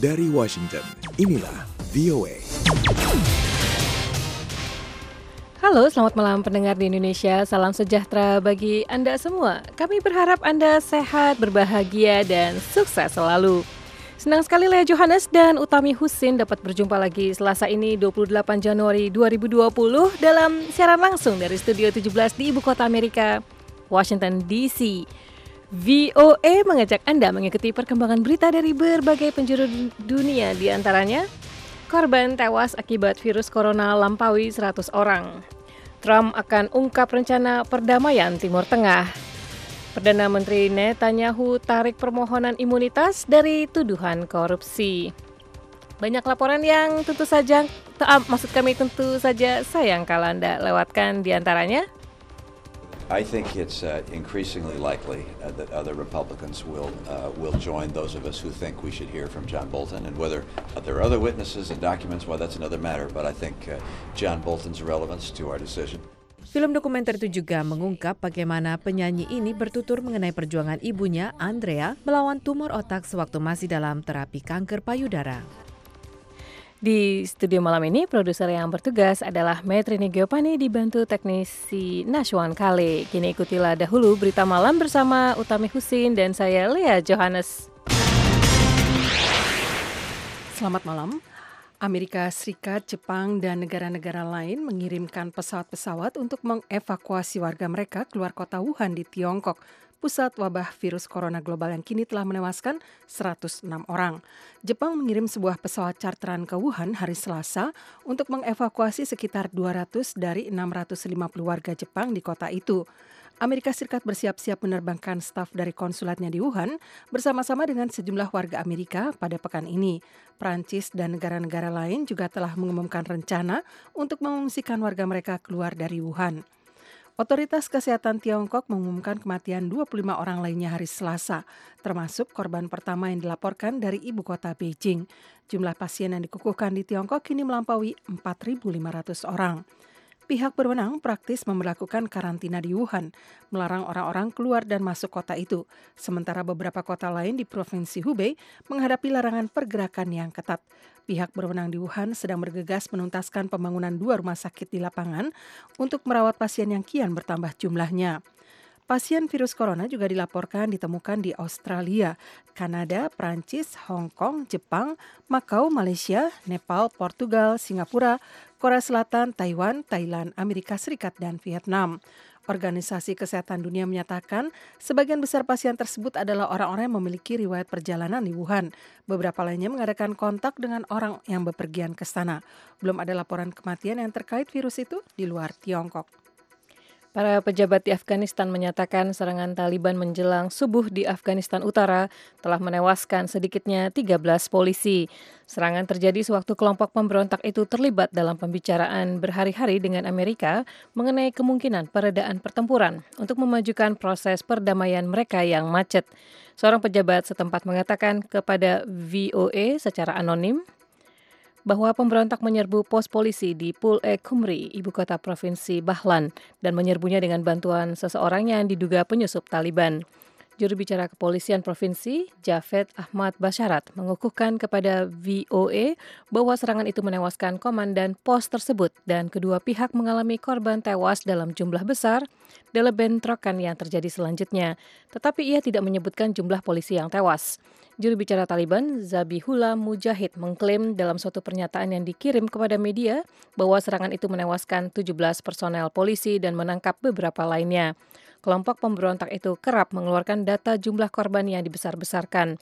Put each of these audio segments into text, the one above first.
Dari Washington, inilah VOA. Halo, selamat malam pendengar di Indonesia. Salam sejahtera bagi Anda semua. Kami berharap Anda sehat, berbahagia, dan sukses selalu. Senang sekali Lea Johannes dan Utami Husin dapat berjumpa lagi Selasa ini 28 Januari 2020 dalam siaran langsung dari Studio 17 di Ibu Kota Amerika, Washington DC. VOA mengajak Anda mengikuti perkembangan berita dari berbagai penjuru dunia di antaranya korban tewas akibat virus corona lampaui 100 orang. Trump akan ungkap rencana perdamaian Timur Tengah Perdana Menteri Netanyahu tarik permohonan imunitas dari tuduhan korupsi. Banyak laporan yang tentu saja, maksud kami tentu saja sayang kalau Anda lewatkan di antaranya. I think it's uh, increasingly likely uh, that other Republicans will uh, will join those of us who think we should hear from John Bolton, and whether there are other witnesses and documents, well, that's another matter. But I think uh, John Bolton's relevance to our decision. Film dokumenter itu juga mengungkap bagaimana penyanyi ini bertutur mengenai perjuangan ibunya, Andrea, melawan tumor otak sewaktu masih dalam terapi kanker payudara. Di studio malam ini, produser yang bertugas adalah Metrini Giopani dibantu teknisi Nashwan Kale. Kini ikutilah dahulu berita malam bersama Utami Husin dan saya Lea Johannes. Selamat malam. Amerika Serikat, Jepang, dan negara-negara lain mengirimkan pesawat-pesawat untuk mengevakuasi warga mereka keluar kota Wuhan di Tiongkok, pusat wabah virus corona global yang kini telah menewaskan 106 orang. Jepang mengirim sebuah pesawat charteran ke Wuhan hari Selasa untuk mengevakuasi sekitar 200 dari 650 warga Jepang di kota itu. Amerika Serikat bersiap-siap menerbangkan staf dari konsulatnya di Wuhan bersama-sama dengan sejumlah warga Amerika pada pekan ini. Prancis dan negara-negara lain juga telah mengumumkan rencana untuk mengungsikan warga mereka keluar dari Wuhan. Otoritas Kesehatan Tiongkok mengumumkan kematian 25 orang lainnya hari Selasa, termasuk korban pertama yang dilaporkan dari ibu kota Beijing. Jumlah pasien yang dikukuhkan di Tiongkok kini melampaui 4.500 orang pihak berwenang praktis memperlakukan karantina di Wuhan, melarang orang-orang keluar dan masuk kota itu. Sementara beberapa kota lain di Provinsi Hubei menghadapi larangan pergerakan yang ketat. Pihak berwenang di Wuhan sedang bergegas menuntaskan pembangunan dua rumah sakit di lapangan untuk merawat pasien yang kian bertambah jumlahnya. Pasien virus corona juga dilaporkan ditemukan di Australia, Kanada, Prancis, Hong Kong, Jepang, Makau, Malaysia, Nepal, Portugal, Singapura, Korea Selatan, Taiwan, Thailand, Amerika Serikat, dan Vietnam. Organisasi Kesehatan Dunia menyatakan sebagian besar pasien tersebut adalah orang-orang yang memiliki riwayat perjalanan di Wuhan. Beberapa lainnya mengadakan kontak dengan orang yang bepergian ke sana. Belum ada laporan kematian yang terkait virus itu di luar Tiongkok. Para pejabat di Afghanistan menyatakan serangan Taliban menjelang subuh di Afghanistan Utara telah menewaskan sedikitnya 13 polisi. Serangan terjadi sewaktu kelompok pemberontak itu terlibat dalam pembicaraan berhari-hari dengan Amerika mengenai kemungkinan peredaan pertempuran untuk memajukan proses perdamaian mereka yang macet. Seorang pejabat setempat mengatakan kepada VOA secara anonim bahwa pemberontak menyerbu pos polisi di Pul E Kumri, ibu kota provinsi Bahlan, dan menyerbunya dengan bantuan seseorang yang diduga penyusup Taliban. Juru bicara kepolisian provinsi, Javed Ahmad Basyarat, mengukuhkan kepada VOA bahwa serangan itu menewaskan komandan pos tersebut dan kedua pihak mengalami korban tewas dalam jumlah besar dalam bentrokan yang terjadi selanjutnya. Tetapi ia tidak menyebutkan jumlah polisi yang tewas. Juru bicara Taliban, Zabihullah Mujahid, mengklaim dalam suatu pernyataan yang dikirim kepada media bahwa serangan itu menewaskan 17 personel polisi dan menangkap beberapa lainnya. Kelompok pemberontak itu kerap mengeluarkan data jumlah korban yang dibesar-besarkan.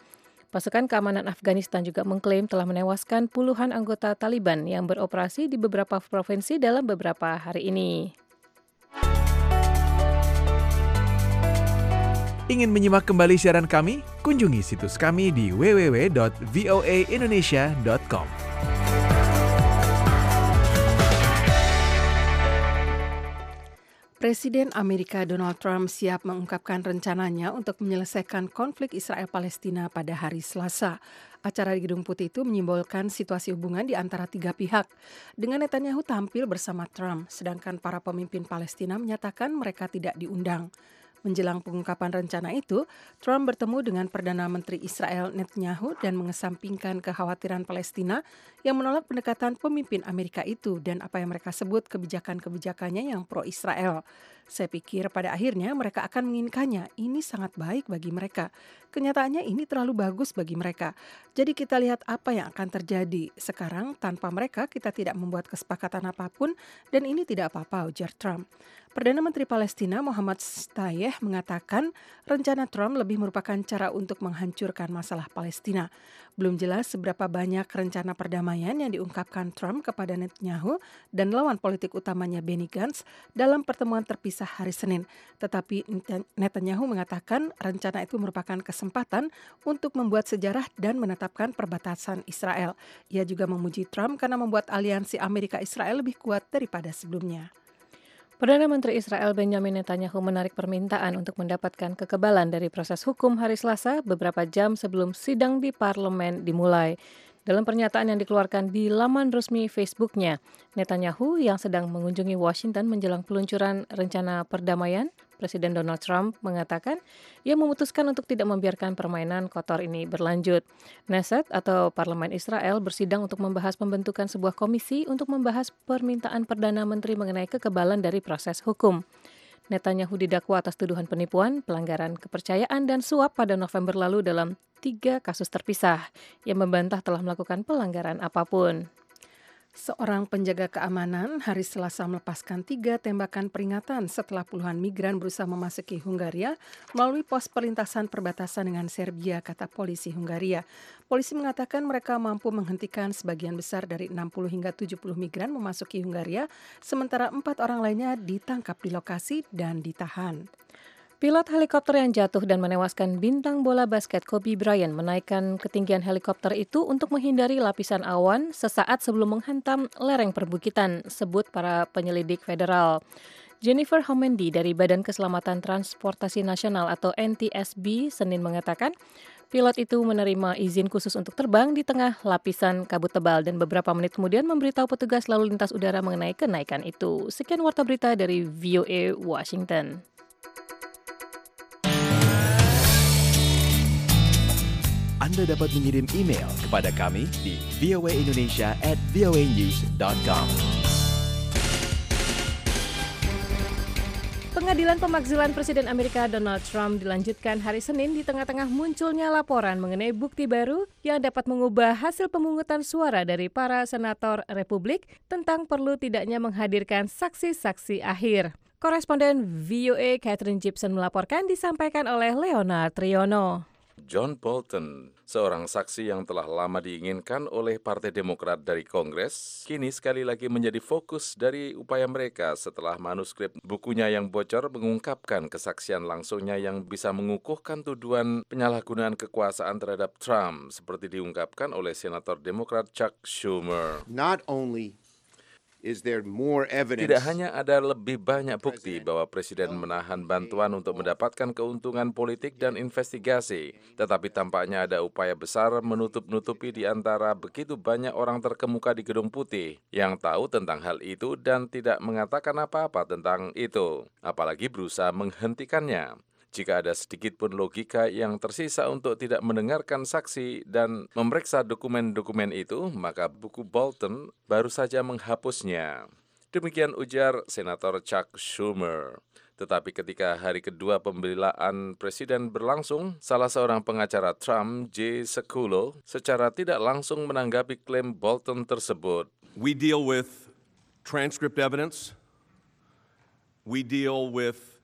Pasukan keamanan Afghanistan juga mengklaim telah menewaskan puluhan anggota Taliban yang beroperasi di beberapa provinsi dalam beberapa hari ini. Ingin menyimak kembali siaran kami? Kunjungi situs kami di www.voaindonesia.com. Presiden Amerika Donald Trump siap mengungkapkan rencananya untuk menyelesaikan konflik Israel-Palestina pada hari Selasa. Acara di Gedung Putih itu menyimbolkan situasi hubungan di antara tiga pihak. Dengan Netanyahu tampil bersama Trump, sedangkan para pemimpin Palestina menyatakan mereka tidak diundang. Menjelang pengungkapan rencana itu, Trump bertemu dengan Perdana Menteri Israel Netanyahu dan mengesampingkan kekhawatiran Palestina yang menolak pendekatan pemimpin Amerika itu dan apa yang mereka sebut kebijakan-kebijakannya yang pro-Israel. Saya pikir pada akhirnya mereka akan menginginkannya. Ini sangat baik bagi mereka. Kenyataannya ini terlalu bagus bagi mereka. Jadi kita lihat apa yang akan terjadi. Sekarang tanpa mereka kita tidak membuat kesepakatan apa pun dan ini tidak apa-apa ujar Trump. Perdana Menteri Palestina Muhammad Stayeh mengatakan rencana Trump lebih merupakan cara untuk menghancurkan masalah Palestina. Belum jelas seberapa banyak rencana perdamaian yang diungkapkan Trump kepada Netanyahu dan lawan politik utamanya Benny Gantz dalam pertemuan terpisah hari Senin. Tetapi Netanyahu mengatakan rencana itu merupakan kesempatan untuk membuat sejarah dan menetapkan perbatasan Israel. Ia juga memuji Trump karena membuat aliansi Amerika Israel lebih kuat daripada sebelumnya. Perdana Menteri Israel Benjamin Netanyahu menarik permintaan untuk mendapatkan kekebalan dari proses hukum hari Selasa beberapa jam sebelum sidang di parlemen dimulai. Dalam pernyataan yang dikeluarkan di laman resmi Facebooknya, Netanyahu yang sedang mengunjungi Washington menjelang peluncuran rencana perdamaian, Presiden Donald Trump mengatakan ia memutuskan untuk tidak membiarkan permainan kotor ini berlanjut. Knesset atau Parlemen Israel bersidang untuk membahas pembentukan sebuah komisi untuk membahas permintaan Perdana Menteri mengenai kekebalan dari proses hukum. Netanyahu didakwa atas tuduhan penipuan, pelanggaran kepercayaan, dan suap pada November lalu dalam tiga kasus terpisah yang membantah telah melakukan pelanggaran apa pun. Seorang penjaga keamanan hari Selasa melepaskan tiga tembakan peringatan setelah puluhan migran berusaha memasuki Hungaria melalui pos perlintasan perbatasan dengan Serbia, kata polisi Hungaria. Polisi mengatakan mereka mampu menghentikan sebagian besar dari 60 hingga 70 migran memasuki Hungaria, sementara empat orang lainnya ditangkap di lokasi dan ditahan. Pilot helikopter yang jatuh dan menewaskan bintang bola basket Kobe Bryant menaikkan ketinggian helikopter itu untuk menghindari lapisan awan sesaat sebelum menghantam lereng perbukitan, sebut para penyelidik federal. Jennifer Homendy dari Badan Keselamatan Transportasi Nasional atau NTSB Senin mengatakan, pilot itu menerima izin khusus untuk terbang di tengah lapisan kabut tebal dan beberapa menit kemudian memberitahu petugas lalu lintas udara mengenai kenaikan itu. Sekian warta berita dari VOA Washington. Anda dapat mengirim email kepada kami di voaindonesia at voanews.com. Pengadilan pemakzulan Presiden Amerika Donald Trump dilanjutkan hari Senin di tengah-tengah munculnya laporan mengenai bukti baru yang dapat mengubah hasil pemungutan suara dari para senator Republik tentang perlu tidaknya menghadirkan saksi-saksi akhir. Koresponden VOA Catherine Gibson melaporkan disampaikan oleh Leonard Triono. John Bolton, seorang saksi yang telah lama diinginkan oleh Partai Demokrat dari Kongres, kini sekali lagi menjadi fokus dari upaya mereka setelah manuskrip bukunya yang bocor mengungkapkan kesaksian langsungnya yang bisa mengukuhkan tuduhan penyalahgunaan kekuasaan terhadap Trump, seperti diungkapkan oleh Senator Demokrat Chuck Schumer. Not only tidak hanya ada lebih banyak bukti bahwa Presiden menahan bantuan untuk mendapatkan keuntungan politik dan investigasi, tetapi tampaknya ada upaya besar menutup-nutupi di antara begitu banyak orang terkemuka di Gedung Putih yang tahu tentang hal itu dan tidak mengatakan apa-apa tentang itu, apalagi berusaha menghentikannya jika ada sedikit pun logika yang tersisa untuk tidak mendengarkan saksi dan memeriksa dokumen-dokumen itu, maka buku Bolton baru saja menghapusnya. Demikian ujar Senator Chuck Schumer. Tetapi ketika hari kedua pembelaan presiden berlangsung, salah seorang pengacara Trump, J. Sekulo, secara tidak langsung menanggapi klaim Bolton tersebut. We deal with transcript evidence. We deal with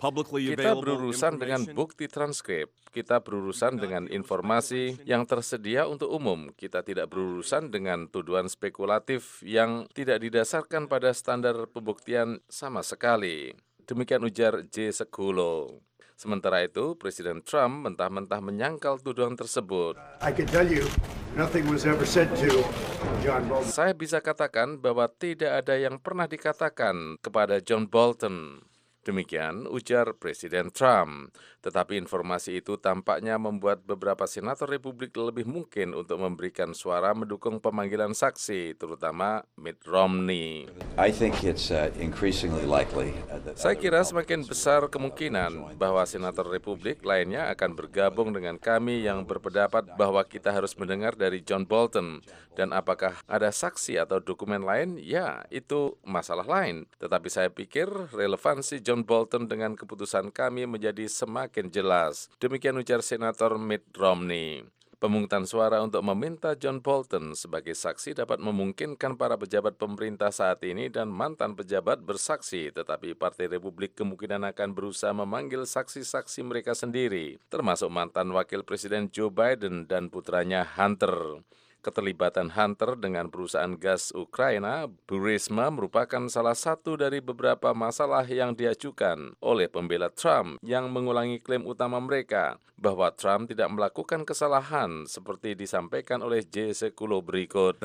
kita berurusan dengan bukti transkrip, kita berurusan dengan informasi yang tersedia untuk umum. Kita tidak berurusan dengan tuduhan spekulatif yang tidak didasarkan pada standar pembuktian sama sekali. Demikian ujar J. Sekulo. Sementara itu, Presiden Trump mentah-mentah menyangkal tuduhan tersebut. Saya bisa katakan bahwa tidak ada yang pernah dikatakan kepada John Bolton Demikian ujar Presiden Trump. Tetapi informasi itu tampaknya membuat beberapa senator Republik lebih mungkin untuk memberikan suara mendukung pemanggilan saksi, terutama Mitt Romney. I think it's uh, increasingly likely uh, that Saya kira semakin besar kemungkinan bahwa senator Republik lainnya akan bergabung dengan kami yang berpendapat bahwa kita harus mendengar dari John Bolton. Dan apakah ada saksi atau dokumen lain? Ya, itu masalah lain. Tetapi saya pikir relevansi John Bolton dengan keputusan kami menjadi semakin jelas. Demikian ujar Senator Mitt Romney. Pemungutan suara untuk meminta John Bolton sebagai saksi dapat memungkinkan para pejabat pemerintah saat ini dan mantan pejabat bersaksi, tetapi Partai Republik kemungkinan akan berusaha memanggil saksi-saksi mereka sendiri, termasuk mantan Wakil Presiden Joe Biden dan putranya Hunter. Keterlibatan Hunter dengan perusahaan gas Ukraina, Burisma merupakan salah satu dari beberapa masalah yang diajukan oleh pembela Trump yang mengulangi klaim utama mereka bahwa Trump tidak melakukan kesalahan seperti disampaikan oleh J. Sekulo berikut.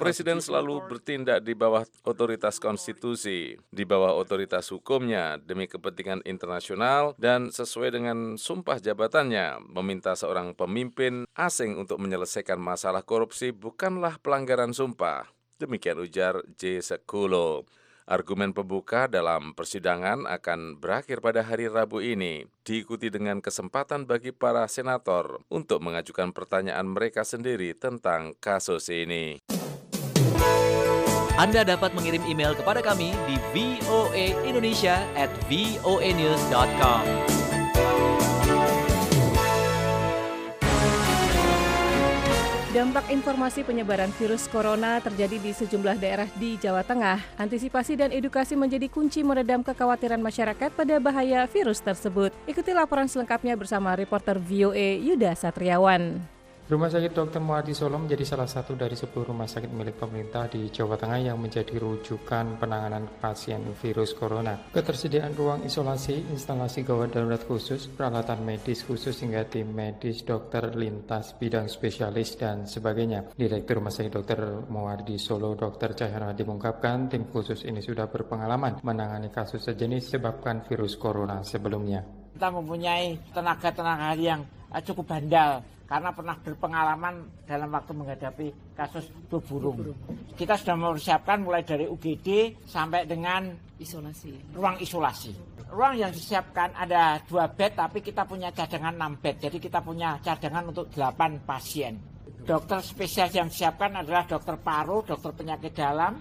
Presiden selalu bertindak di bawah otoritas konstitusi, di bawah otoritas hukumnya demi kepentingan internasional dan sesuai dengan sumpah jabatannya meminta seorang pemimpin asing untuk menyelesaikan masalah korupsi bukanlah pelanggaran sumpah. Demikian ujar J. Sekulo. Argumen pembuka dalam persidangan akan berakhir pada hari Rabu ini, diikuti dengan kesempatan bagi para senator untuk mengajukan pertanyaan mereka sendiri tentang kasus ini. Anda dapat mengirim email kepada kami di voaindonesia Dampak informasi penyebaran virus corona terjadi di sejumlah daerah di Jawa Tengah. Antisipasi dan edukasi menjadi kunci meredam kekhawatiran masyarakat pada bahaya virus tersebut. Ikuti laporan selengkapnya bersama reporter VOA Yuda Satriawan. Rumah Sakit Dr. Muadi Solo menjadi salah satu dari 10 rumah sakit milik pemerintah di Jawa Tengah yang menjadi rujukan penanganan pasien virus corona. Ketersediaan ruang isolasi, instalasi gawat darurat khusus, peralatan medis khusus hingga tim medis, dokter lintas, bidang spesialis, dan sebagainya. Direktur Rumah Sakit Dr. Muardi Solo, Dr. Cahyaradi mengungkapkan tim khusus ini sudah berpengalaman menangani kasus sejenis sebabkan virus corona sebelumnya. kita mempunyai tenaga-tenaga yang eh, cukup bandal karena pernah berpengalaman dalam waktu menghadapi kasus flu burung. Kita sudah mempersiapkan mulai dari UGD sampai dengan Isolasi. ruang isolasi. Ruang yang disiapkan ada dua bed tapi kita punya cadangan 6 bed. Jadi kita punya cadangan untuk 8 pasien. Dokter spesialis yang disiapkan adalah dokter paru, dokter penyakit dalam,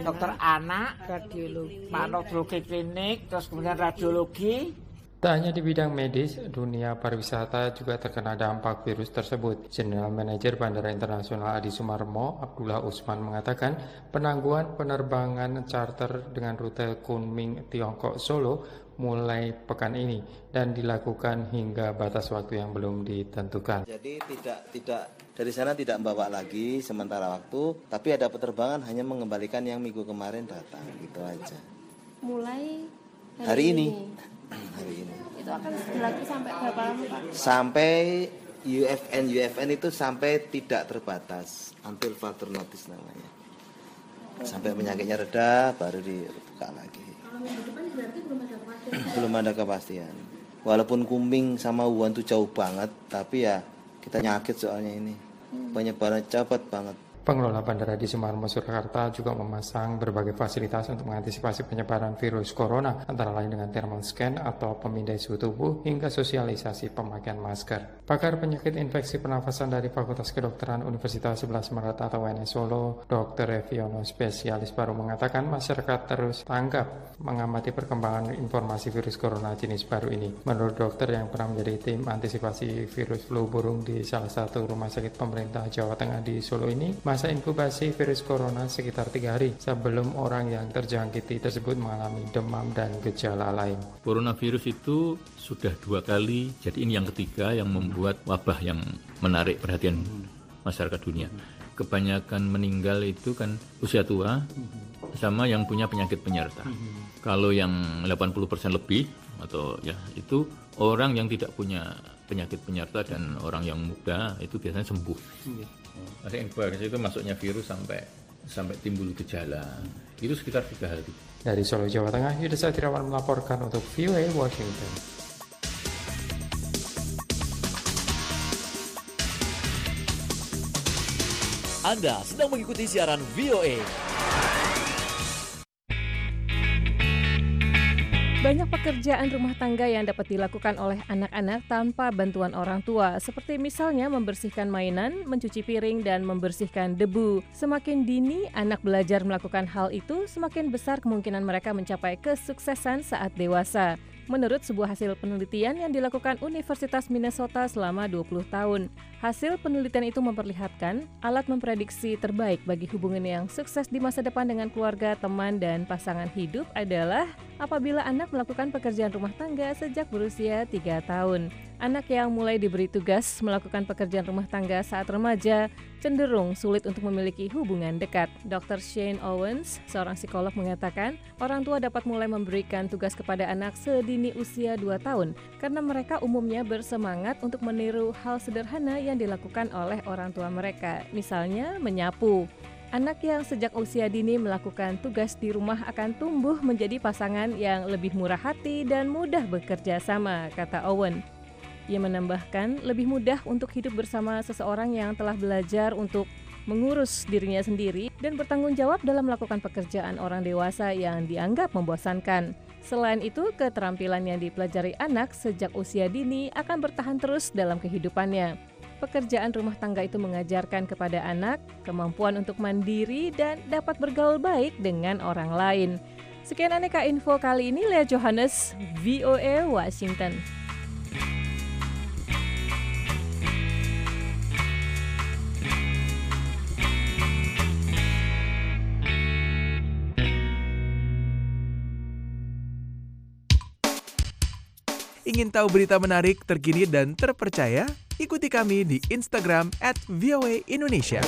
dokter anak, radiologi, klinik, terus kemudian radiologi, Tak hanya di bidang medis, dunia pariwisata juga terkena dampak virus tersebut. General Manager Bandara Internasional Adi Sumarmo, Abdullah Usman mengatakan penangguhan penerbangan charter dengan rute Kunming Tiongkok Solo mulai pekan ini dan dilakukan hingga batas waktu yang belum ditentukan. Jadi tidak tidak dari sana tidak membawa lagi sementara waktu, tapi ada penerbangan hanya mengembalikan yang minggu kemarin datang gitu aja. mulai Hari ini, hari ini itu akan berlaku sampai berapa lama Pak? sampai UFN UFN itu sampai tidak terbatas, until further notice namanya. Sampai penyakitnya reda baru dibuka lagi. Kalau minggu depan berarti belum ada kepastian. Belum ada kepastian. Walaupun Kumbing sama Wuhan itu jauh banget, tapi ya kita nyakit soalnya ini. Penyebaran cepat banget. Pengelola Bandara di Sumarmo, Surakarta juga memasang berbagai fasilitas untuk mengantisipasi penyebaran virus corona, antara lain dengan thermal scan atau pemindai suhu tubuh hingga sosialisasi pemakaian masker. Pakar penyakit infeksi pernafasan dari Fakultas Kedokteran Universitas 11 Maret atau UNS Solo, Dr. Reviono, spesialis baru mengatakan masyarakat terus tanggap mengamati perkembangan informasi virus corona jenis baru ini. Menurut dokter yang pernah menjadi tim antisipasi virus flu burung di salah satu rumah sakit pemerintah Jawa Tengah di Solo ini, masa inkubasi virus corona sekitar tiga hari sebelum orang yang terjangkiti tersebut mengalami demam dan gejala lain. Coronavirus itu sudah dua kali, jadi ini yang ketiga yang membuat wabah yang menarik perhatian masyarakat dunia. Kebanyakan meninggal itu kan usia tua sama yang punya penyakit penyerta. Kalau yang 80% lebih atau ya itu orang yang tidak punya penyakit penyerta dan orang yang muda itu biasanya sembuh. Ada inkubasi itu masuknya virus sampai sampai timbul gejala itu sekitar tiga hari. Dari Solo, Jawa Tengah, Yudha Satriawan melaporkan untuk VOA Washington. Anda sedang mengikuti siaran VOA. Banyak pekerjaan rumah tangga yang dapat dilakukan oleh anak-anak tanpa bantuan orang tua, seperti misalnya membersihkan mainan, mencuci piring, dan membersihkan debu. Semakin dini anak belajar melakukan hal itu, semakin besar kemungkinan mereka mencapai kesuksesan saat dewasa menurut sebuah hasil penelitian yang dilakukan Universitas Minnesota selama 20 tahun. Hasil penelitian itu memperlihatkan alat memprediksi terbaik bagi hubungan yang sukses di masa depan dengan keluarga, teman, dan pasangan hidup adalah apabila anak melakukan pekerjaan rumah tangga sejak berusia 3 tahun. Anak yang mulai diberi tugas melakukan pekerjaan rumah tangga saat remaja cenderung sulit untuk memiliki hubungan dekat. Dr. Shane Owens, seorang psikolog mengatakan, orang tua dapat mulai memberikan tugas kepada anak sedini usia 2 tahun karena mereka umumnya bersemangat untuk meniru hal sederhana yang dilakukan oleh orang tua mereka, misalnya menyapu. Anak yang sejak usia dini melakukan tugas di rumah akan tumbuh menjadi pasangan yang lebih murah hati dan mudah bekerja sama, kata Owen. Ia menambahkan, lebih mudah untuk hidup bersama seseorang yang telah belajar untuk mengurus dirinya sendiri dan bertanggung jawab dalam melakukan pekerjaan orang dewasa yang dianggap membosankan. Selain itu, keterampilan yang dipelajari anak sejak usia dini akan bertahan terus dalam kehidupannya. Pekerjaan rumah tangga itu mengajarkan kepada anak kemampuan untuk mandiri dan dapat bergaul baik dengan orang lain. Sekian aneka info kali ini, Lea Johannes, VOA Washington. Ingin tahu berita menarik, terkini, dan terpercaya? Ikuti kami di Instagram at VOA Indonesia.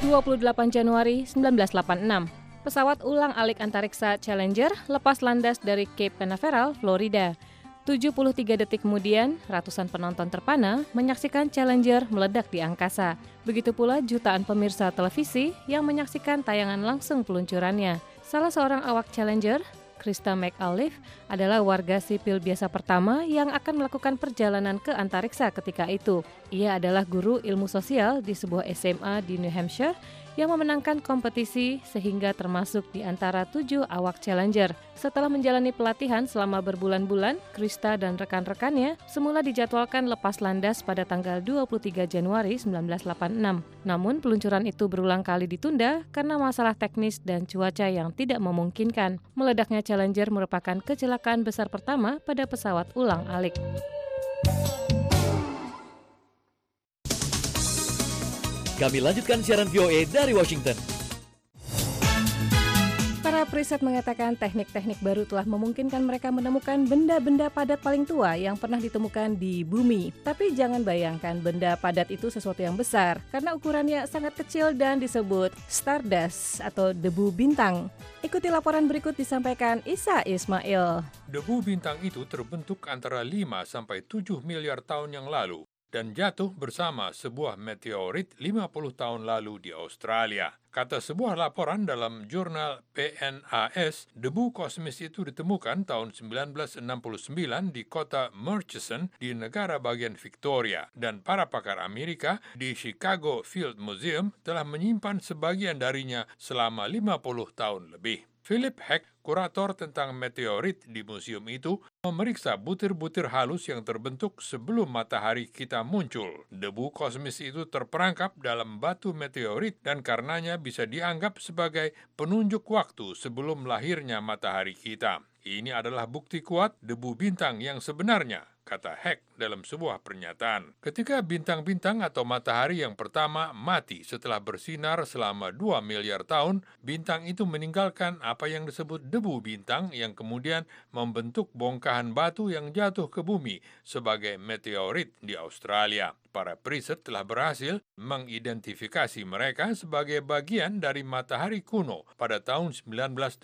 ...28 Januari 1986, pesawat ulang alik antariksa Challenger lepas landas dari Cape Canaveral, Florida. 73 detik kemudian, ratusan penonton terpana menyaksikan Challenger meledak di angkasa. Begitu pula jutaan pemirsa televisi yang menyaksikan tayangan langsung peluncurannya. Salah seorang awak Challenger, Krista McAuliffe, adalah warga sipil biasa pertama yang akan melakukan perjalanan ke antariksa ketika itu. Ia adalah guru ilmu sosial di sebuah SMA di New Hampshire yang memenangkan kompetisi sehingga termasuk di antara tujuh awak Challenger. Setelah menjalani pelatihan selama berbulan-bulan, Krista dan rekan-rekannya semula dijadwalkan lepas landas pada tanggal 23 Januari 1986. Namun peluncuran itu berulang kali ditunda karena masalah teknis dan cuaca yang tidak memungkinkan. Meledaknya Challenger merupakan kecelakaan besar pertama pada pesawat ulang alik. Kami lanjutkan siaran VOA dari Washington. Para periset mengatakan teknik-teknik baru telah memungkinkan mereka menemukan benda-benda padat paling tua yang pernah ditemukan di bumi. Tapi jangan bayangkan benda padat itu sesuatu yang besar, karena ukurannya sangat kecil dan disebut stardust atau debu bintang. Ikuti laporan berikut disampaikan Isa Ismail. Debu bintang itu terbentuk antara 5 sampai 7 miliar tahun yang lalu dan jatuh bersama sebuah meteorit 50 tahun lalu di Australia. Kata sebuah laporan dalam jurnal PNAS, debu kosmis itu ditemukan tahun 1969 di kota Murchison di negara bagian Victoria dan para pakar Amerika di Chicago Field Museum telah menyimpan sebagian darinya selama 50 tahun lebih. Philip Heck, kurator tentang meteorit di museum itu, memeriksa butir-butir halus yang terbentuk sebelum matahari kita muncul. Debu kosmis itu terperangkap dalam batu meteorit dan karenanya bisa dianggap sebagai penunjuk waktu sebelum lahirnya matahari kita. Ini adalah bukti kuat debu bintang yang sebenarnya kata Heck dalam sebuah pernyataan. Ketika bintang-bintang atau matahari yang pertama mati setelah bersinar selama 2 miliar tahun, bintang itu meninggalkan apa yang disebut debu bintang yang kemudian membentuk bongkahan batu yang jatuh ke bumi sebagai meteorit di Australia. Para periset telah berhasil mengidentifikasi mereka sebagai bagian dari matahari kuno pada tahun 1987,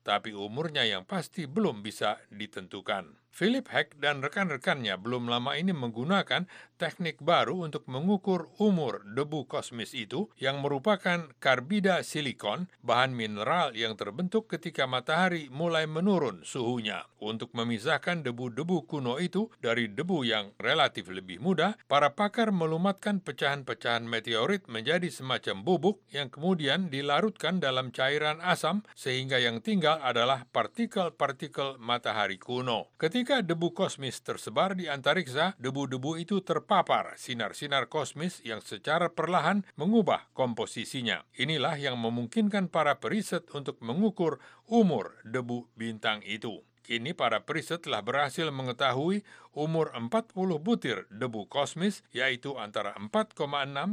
tapi umurnya yang pasti belum bisa ditentukan. Philip Heck dan rekan-rekannya belum lama ini menggunakan teknik baru untuk mengukur umur debu kosmis itu yang merupakan karbida silikon, bahan mineral yang terbentuk ketika matahari mulai menurun suhunya. Untuk memisahkan debu-debu kuno itu dari debu yang relatif lebih muda, para pakar melumatkan pecahan-pecahan meteorit menjadi semacam bubuk yang kemudian dilarutkan dalam cairan asam sehingga yang tinggal adalah partikel-partikel matahari kuno. Ketika Ketika debu kosmis tersebar di antariksa, debu-debu itu terpapar sinar-sinar kosmis yang secara perlahan mengubah komposisinya. Inilah yang memungkinkan para periset untuk mengukur umur debu bintang itu. Kini para periset telah berhasil mengetahui umur 40 butir debu kosmis yaitu antara 4,6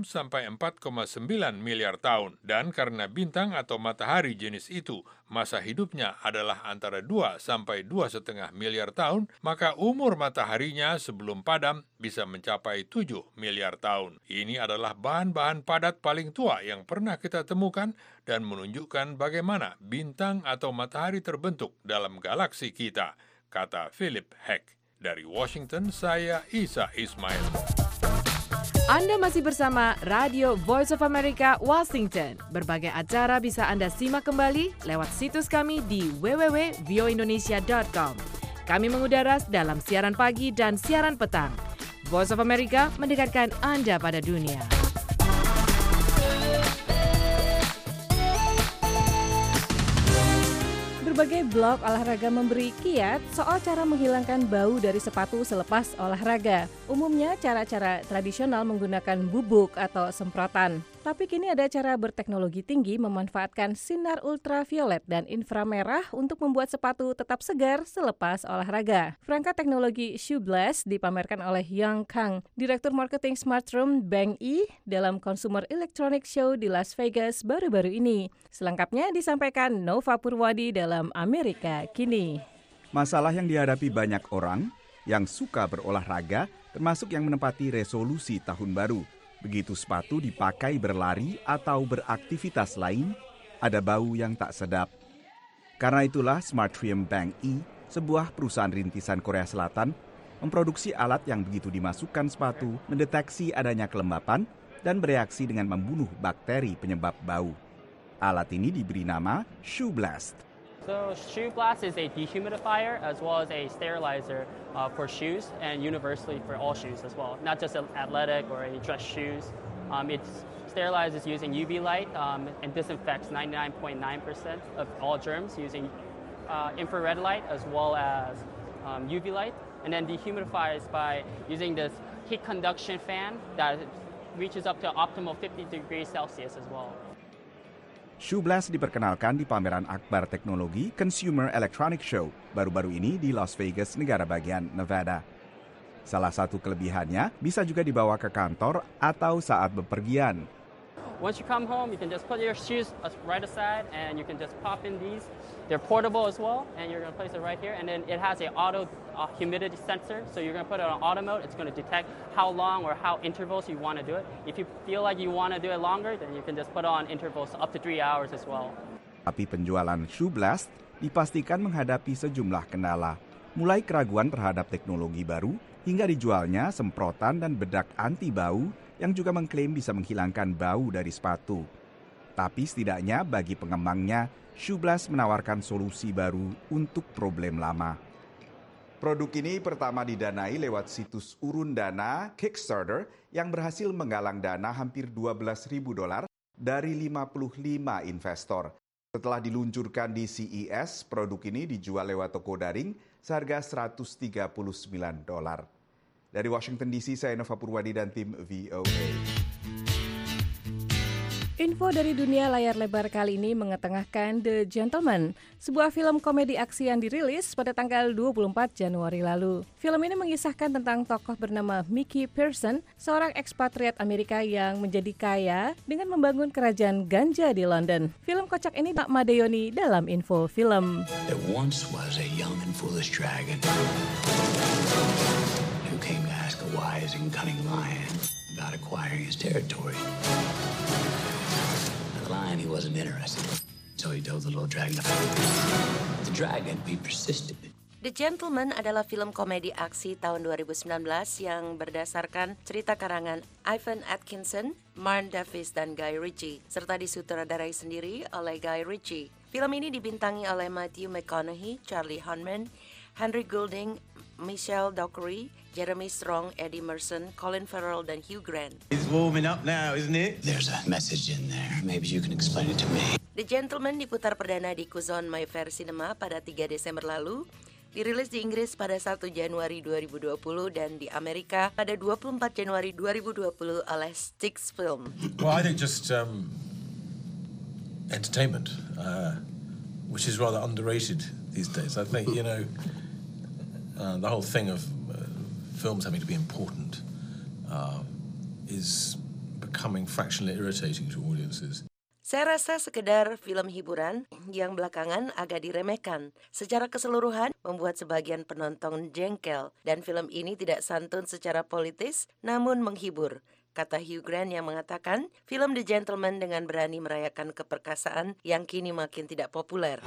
sampai 4,9 miliar tahun. Dan karena bintang atau matahari jenis itu masa hidupnya adalah antara 2 sampai 2,5 miliar tahun, maka umur mataharinya sebelum padam bisa mencapai 7 miliar tahun. Ini adalah bahan-bahan padat paling tua yang pernah kita temukan dan menunjukkan bagaimana bintang atau matahari terbentuk dalam galaksi kita, kata Philip Heck. Dari Washington, saya Isa Ismail. Anda masih bersama Radio Voice of America Washington. Berbagai acara bisa Anda simak kembali lewat situs kami di www.voindonesia.com. Kami mengudara dalam siaran pagi dan siaran petang. Voice of America mendekatkan Anda pada dunia. Berbagai blog olahraga memberi kiat soal cara menghilangkan bau dari sepatu selepas olahraga. Umumnya cara-cara tradisional menggunakan bubuk atau semprotan. Tapi kini ada cara berteknologi tinggi memanfaatkan sinar ultraviolet dan inframerah untuk membuat sepatu tetap segar selepas olahraga. Perangkat teknologi Shoe Blast dipamerkan oleh Yang Kang, Direktur Marketing Smart Room Bank E dalam Consumer Electronic Show di Las Vegas baru-baru ini. Selengkapnya disampaikan Nova Purwadi dalam Amerika Kini. Masalah yang dihadapi banyak orang yang suka berolahraga termasuk yang menempati resolusi tahun baru – Begitu sepatu dipakai berlari atau beraktivitas lain, ada bau yang tak sedap. Karena itulah Smartrium Bank E, sebuah perusahaan rintisan Korea Selatan, memproduksi alat yang begitu dimasukkan sepatu mendeteksi adanya kelembapan dan bereaksi dengan membunuh bakteri penyebab bau. Alat ini diberi nama Shoe Blast. So Shoe Blast is a dehumidifier as well as a sterilizer uh, for shoes and universally for all shoes as well, not just athletic or any dress shoes. Um, it sterilizes using UV light um, and disinfects 99.9% of all germs using uh, infrared light as well as um, UV light, and then dehumidifies by using this heat conduction fan that reaches up to optimal 50 degrees Celsius as well. Shoeblast diperkenalkan di pameran akbar teknologi Consumer Electronic Show baru-baru ini di Las Vegas, negara bagian Nevada. Salah satu kelebihannya bisa juga dibawa ke kantor atau saat bepergian. Once you come home, you can just put your shoes right aside and you can just pop in these. They're portable as well, and you're to place it right here. And then it has a auto uh, humidity sensor, so you're to put it on auto mode. It's to detect how long or how intervals you want to do it. If you feel like you want to do it longer, then you can just put on intervals up to three hours as well. Tapi penjualan Shoe Blast dipastikan menghadapi sejumlah kendala, mulai keraguan terhadap teknologi baru hingga dijualnya semprotan dan bedak anti bau yang juga mengklaim bisa menghilangkan bau dari sepatu. Tapi setidaknya bagi pengembangnya, Shoeblast menawarkan solusi baru untuk problem lama. Produk ini pertama didanai lewat situs urun dana Kickstarter yang berhasil menggalang dana hampir 12 ribu dolar dari 55 investor. Setelah diluncurkan di CES, produk ini dijual lewat toko daring seharga 139 dolar. Dari Washington DC, saya Nova Purwadi dan tim VOA. Info dari dunia layar lebar kali ini mengetengahkan The Gentleman, sebuah film komedi aksi yang dirilis pada tanggal 24 Januari lalu. Film ini mengisahkan tentang tokoh bernama Mickey Pearson, seorang ekspatriat Amerika yang menjadi kaya dengan membangun kerajaan ganja di London. Film kocak ini tak Madeoni dalam info film. There once was a young and foolish dragon. A wise and cunning lion about acquiring his territory. the lion, he wasn't interested, so he told the little dragon. The dragon, he persisted. The Gentleman adalah film komedi aksi tahun 2019 yang berdasarkan cerita karangan Ivan Atkinson, Marn Davis, dan Guy Ritchie, serta disutradarai sendiri oleh Guy Ritchie. Film ini dibintangi oleh Matthew McConaughey, Charlie Hunnam, Henry Goulding, Michelle Dockery, Jeremy Strong, Eddie Merson, Colin Farrell, dan Hugh Grant. It's warming up now, isn't it? There's a message in there. Maybe you can explain it to me. The Gentleman diputar perdana di Kuzon Mayfair Cinema pada 3 Desember lalu Dirilis di Inggris pada 1 Januari 2020 dan di Amerika pada 24 Januari 2020 oleh Styx Film. Well, I think just um, entertainment, uh, which is rather underrated these days. I think, you know, uh, the whole thing of uh, films having to be important uh, is becoming fractionally irritating to audiences. Saya rasa sekedar film hiburan yang belakangan agak diremehkan. Secara keseluruhan membuat sebagian penonton jengkel dan film ini tidak santun secara politis namun menghibur. Kata Hugh Grant yang mengatakan film The Gentleman dengan berani merayakan keperkasaan yang kini makin tidak populer.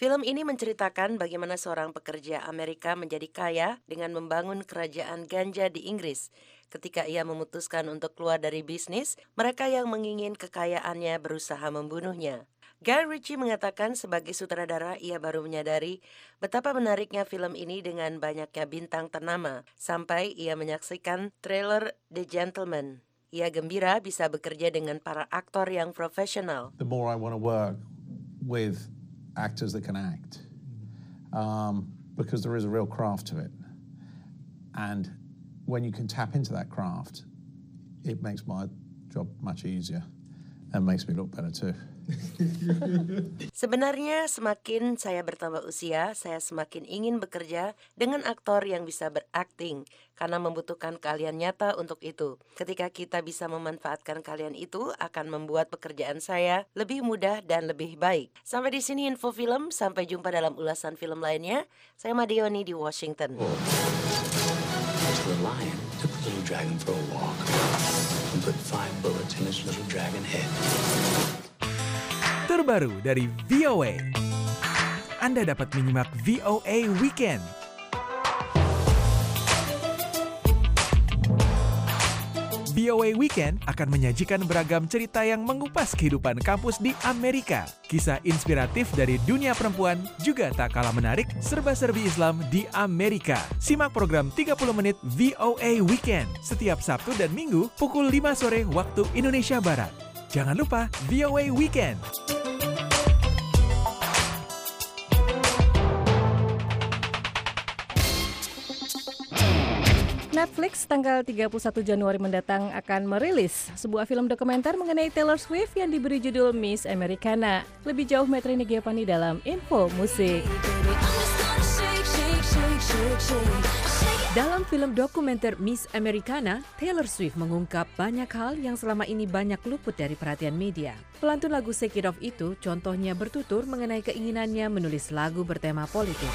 Film ini menceritakan bagaimana seorang pekerja Amerika menjadi kaya dengan membangun kerajaan ganja di Inggris. Ketika ia memutuskan untuk keluar dari bisnis, mereka yang mengingin kekayaannya berusaha membunuhnya. Guy Ritchie mengatakan sebagai sutradara ia baru menyadari betapa menariknya film ini dengan banyaknya bintang ternama sampai ia menyaksikan trailer The Gentleman. Ia gembira bisa bekerja dengan para aktor yang profesional. The more I want to work with actors that can act um, because there is a real craft to it. And when you can tap into that craft, it makes my job much easier and makes me look better too. Sebenarnya semakin saya bertambah usia, saya semakin ingin bekerja dengan aktor yang bisa berakting karena membutuhkan kalian nyata untuk itu. Ketika kita bisa memanfaatkan kalian itu akan membuat pekerjaan saya lebih mudah dan lebih baik. Sampai di sini info film, sampai jumpa dalam ulasan film lainnya. Saya Madioni di Washington. The Terbaru dari VOA. Anda dapat menyimak VOA Weekend. VOA Weekend akan menyajikan beragam cerita yang mengupas kehidupan kampus di Amerika. Kisah inspiratif dari dunia perempuan juga tak kalah menarik serba-serbi Islam di Amerika. Simak program 30 menit VOA Weekend setiap Sabtu dan Minggu pukul 5 sore waktu Indonesia Barat. Jangan lupa VOA Weekend. Netflix tanggal 31 Januari mendatang akan merilis sebuah film dokumenter mengenai Taylor Swift yang diberi judul Miss Americana. Lebih jauh Metri Giovanni dalam Info Musik. Dalam film dokumenter Miss Americana, Taylor Swift mengungkap banyak hal yang selama ini banyak luput dari perhatian media. Pelantun lagu Shake It Off itu contohnya bertutur mengenai keinginannya menulis lagu bertema politik.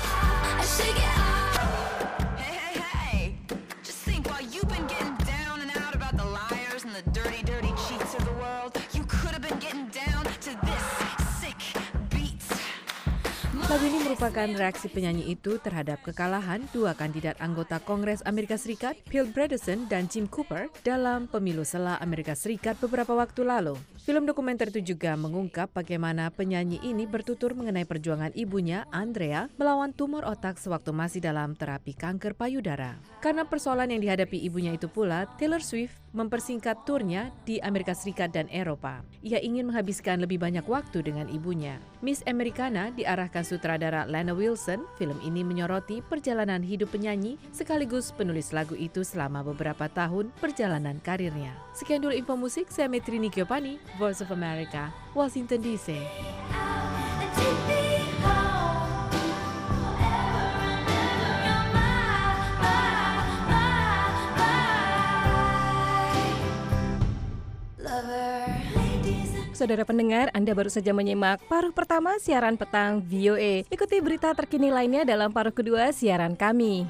Merupakan reaksi penyanyi itu terhadap kekalahan dua kandidat anggota Kongres Amerika Serikat, Bill Bredesen dan Jim Cooper, dalam pemilu sela Amerika Serikat beberapa waktu lalu. Film dokumenter itu juga mengungkap bagaimana penyanyi ini bertutur mengenai perjuangan ibunya, Andrea, melawan tumor otak sewaktu masih dalam terapi kanker payudara. Karena persoalan yang dihadapi ibunya itu pula, Taylor Swift mempersingkat turnya di Amerika Serikat dan Eropa. Ia ingin menghabiskan lebih banyak waktu dengan ibunya. Miss Americana diarahkan sutradara Lana Wilson. Film ini menyoroti perjalanan hidup penyanyi sekaligus penulis lagu itu selama beberapa tahun perjalanan karirnya. Sekian dulu info musik, saya Metrini Giovanni, Voice of America, Washington DC. Saudara pendengar, Anda baru saja menyimak paruh pertama siaran petang VOA. Ikuti berita terkini lainnya dalam paruh kedua siaran kami.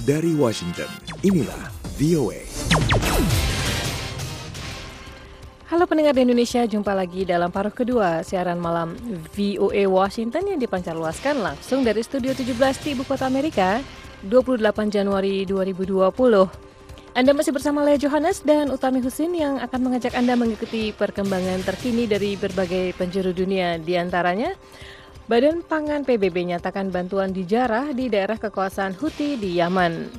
Dari Washington, inilah VOA. Halo pendengar di Indonesia, jumpa lagi dalam paruh kedua siaran malam VOA Washington yang dipancarluaskan langsung dari Studio 17 di Ibu Kota Amerika, 28 Januari 2020. Anda masih bersama Lea Johannes dan Utami Husin yang akan mengajak Anda mengikuti perkembangan terkini dari berbagai penjuru dunia, di antaranya Badan Pangan PBB nyatakan bantuan dijarah di daerah kekuasaan Houthi di Yaman.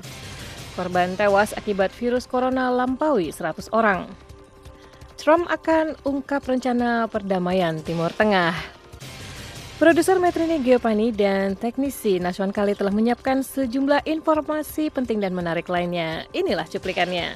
Korban tewas akibat virus corona lampaui 100 orang. Trump akan ungkap rencana perdamaian Timur Tengah. Produser Metrini Geopani dan teknisi Nasuan Kali telah menyiapkan sejumlah informasi penting dan menarik lainnya. Inilah cuplikannya.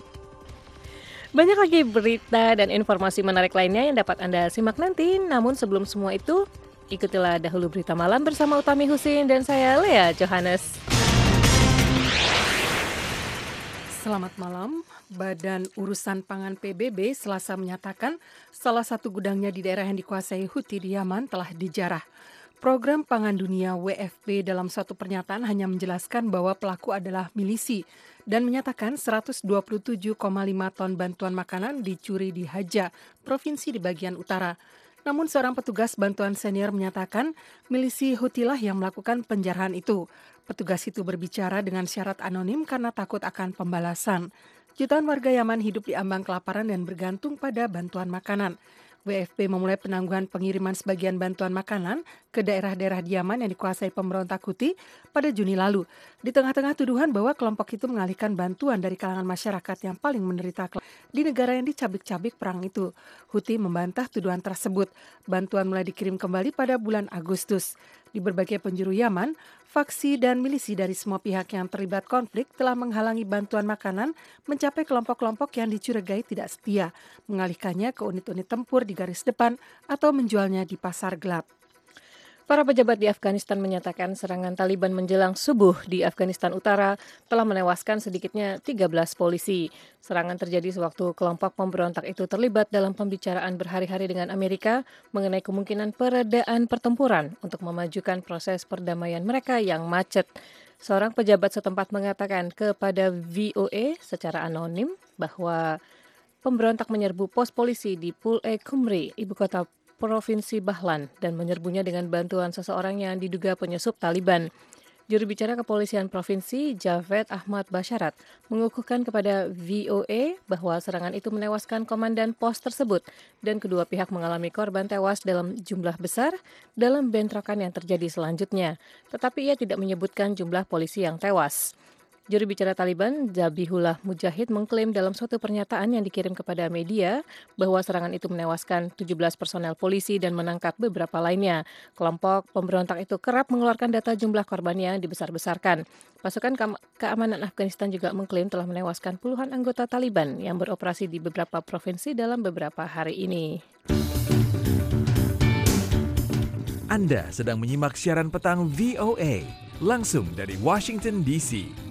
Banyak lagi berita dan informasi menarik lainnya yang dapat Anda simak nanti. Namun sebelum semua itu, ikutilah dahulu berita malam bersama Utami Husin dan saya Lea Johannes. Selamat malam. Badan Urusan Pangan PBB selasa menyatakan salah satu gudangnya di daerah yang dikuasai Houthi di Yaman telah dijarah. Program Pangan Dunia WFP dalam satu pernyataan hanya menjelaskan bahwa pelaku adalah milisi dan menyatakan 127,5 ton bantuan makanan dicuri di Haja, provinsi di bagian utara. Namun seorang petugas bantuan senior menyatakan milisi Hutilah yang melakukan penjarahan itu. Petugas itu berbicara dengan syarat anonim karena takut akan pembalasan. Jutaan warga Yaman hidup di ambang kelaparan dan bergantung pada bantuan makanan. WFP memulai penangguhan pengiriman sebagian bantuan makanan ke daerah-daerah di Yaman yang dikuasai pemberontak Houthi pada Juni lalu. Di tengah-tengah tuduhan bahwa kelompok itu mengalihkan bantuan dari kalangan masyarakat yang paling menderita di negara yang dicabik-cabik perang itu. Houthi membantah tuduhan tersebut. Bantuan mulai dikirim kembali pada bulan Agustus. Di berbagai penjuru Yaman, faksi dan milisi dari semua pihak yang terlibat konflik telah menghalangi bantuan makanan mencapai kelompok-kelompok yang dicurigai tidak setia, mengalihkannya ke unit-unit tempur di garis depan atau menjualnya di pasar gelap. Para pejabat di Afghanistan menyatakan serangan Taliban menjelang subuh di Afghanistan Utara telah menewaskan sedikitnya 13 polisi. Serangan terjadi sewaktu kelompok pemberontak itu terlibat dalam pembicaraan berhari-hari dengan Amerika mengenai kemungkinan peredaan pertempuran untuk memajukan proses perdamaian mereka yang macet. Seorang pejabat setempat mengatakan kepada VOA secara anonim bahwa pemberontak menyerbu pos polisi di Pul-e Kumri, ibu kota Provinsi Bahlan dan menyerbunya dengan bantuan seseorang yang diduga penyusup Taliban. Juru bicara kepolisian provinsi Javed Ahmad Basyarat mengukuhkan kepada VOA bahwa serangan itu menewaskan komandan pos tersebut dan kedua pihak mengalami korban tewas dalam jumlah besar dalam bentrokan yang terjadi selanjutnya. Tetapi ia tidak menyebutkan jumlah polisi yang tewas. Juru bicara Taliban, Zabihullah Mujahid mengklaim dalam suatu pernyataan yang dikirim kepada media bahwa serangan itu menewaskan 17 personel polisi dan menangkap beberapa lainnya. Kelompok pemberontak itu kerap mengeluarkan data jumlah korbannya dibesar-besarkan. Pasukan keamanan Afghanistan juga mengklaim telah menewaskan puluhan anggota Taliban yang beroperasi di beberapa provinsi dalam beberapa hari ini. Anda sedang menyimak siaran petang VOA langsung dari Washington DC.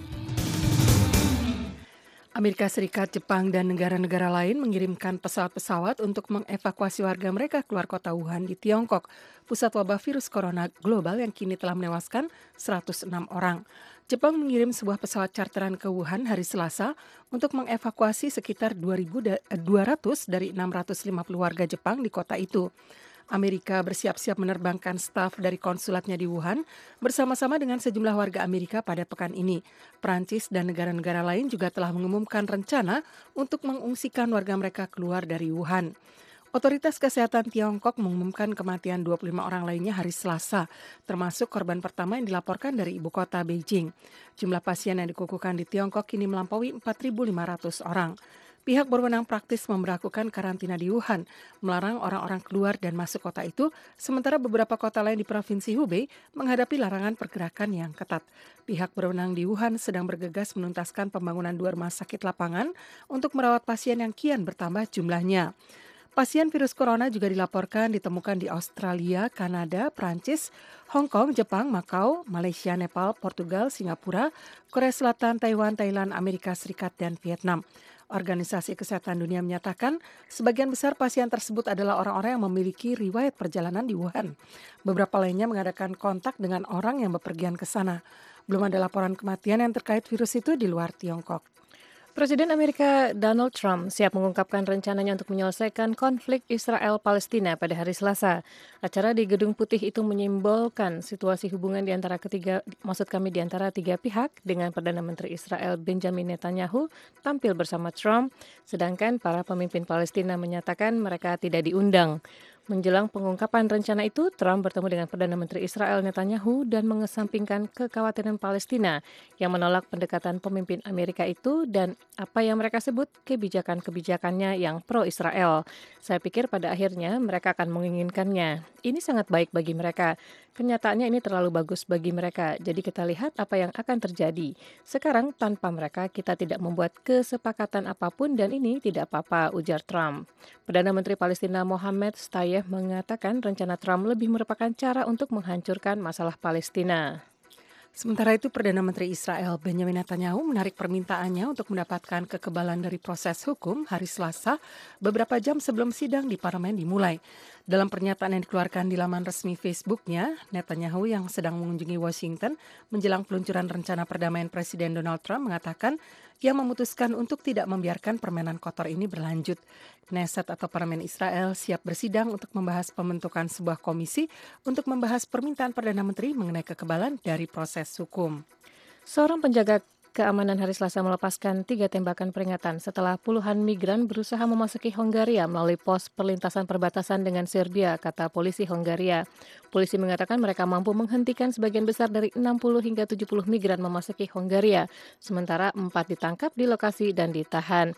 Amerika Serikat, Jepang, dan negara-negara lain mengirimkan pesawat-pesawat untuk mengevakuasi warga mereka keluar kota Wuhan di Tiongkok, pusat wabah virus corona global yang kini telah menewaskan 106 orang. Jepang mengirim sebuah pesawat charteran ke Wuhan hari Selasa untuk mengevakuasi sekitar 2.200 dari 650 warga Jepang di kota itu. Amerika bersiap-siap menerbangkan staf dari konsulatnya di Wuhan bersama-sama dengan sejumlah warga Amerika pada pekan ini. Prancis dan negara-negara lain juga telah mengumumkan rencana untuk mengungsikan warga mereka keluar dari Wuhan. Otoritas Kesehatan Tiongkok mengumumkan kematian 25 orang lainnya hari Selasa, termasuk korban pertama yang dilaporkan dari ibu kota Beijing. Jumlah pasien yang dikukuhkan di Tiongkok kini melampaui 4.500 orang. Pihak berwenang praktis memperlakukan karantina di Wuhan, melarang orang-orang keluar dan masuk kota itu, sementara beberapa kota lain di Provinsi Hubei menghadapi larangan pergerakan yang ketat. Pihak berwenang di Wuhan sedang bergegas menuntaskan pembangunan dua rumah sakit lapangan untuk merawat pasien yang kian bertambah jumlahnya. Pasien virus corona juga dilaporkan ditemukan di Australia, Kanada, Prancis, Hong Kong, Jepang, Makau, Malaysia, Nepal, Portugal, Singapura, Korea Selatan, Taiwan, Thailand, Amerika Serikat, dan Vietnam. Organisasi Kesehatan Dunia menyatakan sebagian besar pasien tersebut adalah orang-orang yang memiliki riwayat perjalanan di Wuhan. Beberapa lainnya mengadakan kontak dengan orang yang bepergian ke sana. Belum ada laporan kematian yang terkait virus itu di luar Tiongkok. Presiden Amerika Donald Trump siap mengungkapkan rencananya untuk menyelesaikan konflik Israel-Palestina pada hari Selasa. Acara di Gedung Putih itu menyimbolkan situasi hubungan di antara ketiga, maksud kami di antara tiga pihak dengan Perdana Menteri Israel Benjamin Netanyahu tampil bersama Trump, sedangkan para pemimpin Palestina menyatakan mereka tidak diundang. Menjelang pengungkapan rencana itu, Trump bertemu dengan Perdana Menteri Israel Netanyahu dan mengesampingkan kekhawatiran Palestina yang menolak pendekatan pemimpin Amerika itu dan apa yang mereka sebut kebijakan-kebijakannya yang pro-Israel. Saya pikir pada akhirnya mereka akan menginginkannya. Ini sangat baik bagi mereka. Kenyataannya ini terlalu bagus bagi mereka, jadi kita lihat apa yang akan terjadi. Sekarang tanpa mereka kita tidak membuat kesepakatan apa pun dan ini tidak apa-apa, ujar Trump. Perdana Menteri Palestina Mohammed Stayeh mengatakan rencana Trump lebih merupakan cara untuk menghancurkan masalah Palestina. Sementara itu, Perdana Menteri Israel Benjamin Netanyahu menarik permintaannya untuk mendapatkan kekebalan dari proses hukum hari Selasa beberapa jam sebelum sidang di parlemen dimulai. Dalam pernyataan yang dikeluarkan di laman resmi Facebooknya, Netanyahu yang sedang mengunjungi Washington menjelang peluncuran rencana perdamaian Presiden Donald Trump mengatakan yang memutuskan untuk tidak membiarkan permainan kotor ini berlanjut. Knesset atau Parlemen Israel siap bersidang untuk membahas pembentukan sebuah komisi untuk membahas permintaan Perdana Menteri mengenai kekebalan dari proses hukum. Seorang penjaga keamanan hari Selasa melepaskan tiga tembakan peringatan setelah puluhan migran berusaha memasuki Hongaria melalui pos perlintasan perbatasan dengan Serbia, kata polisi Hongaria. Polisi mengatakan mereka mampu menghentikan sebagian besar dari 60 hingga 70 migran memasuki Hongaria, sementara empat ditangkap di lokasi dan ditahan.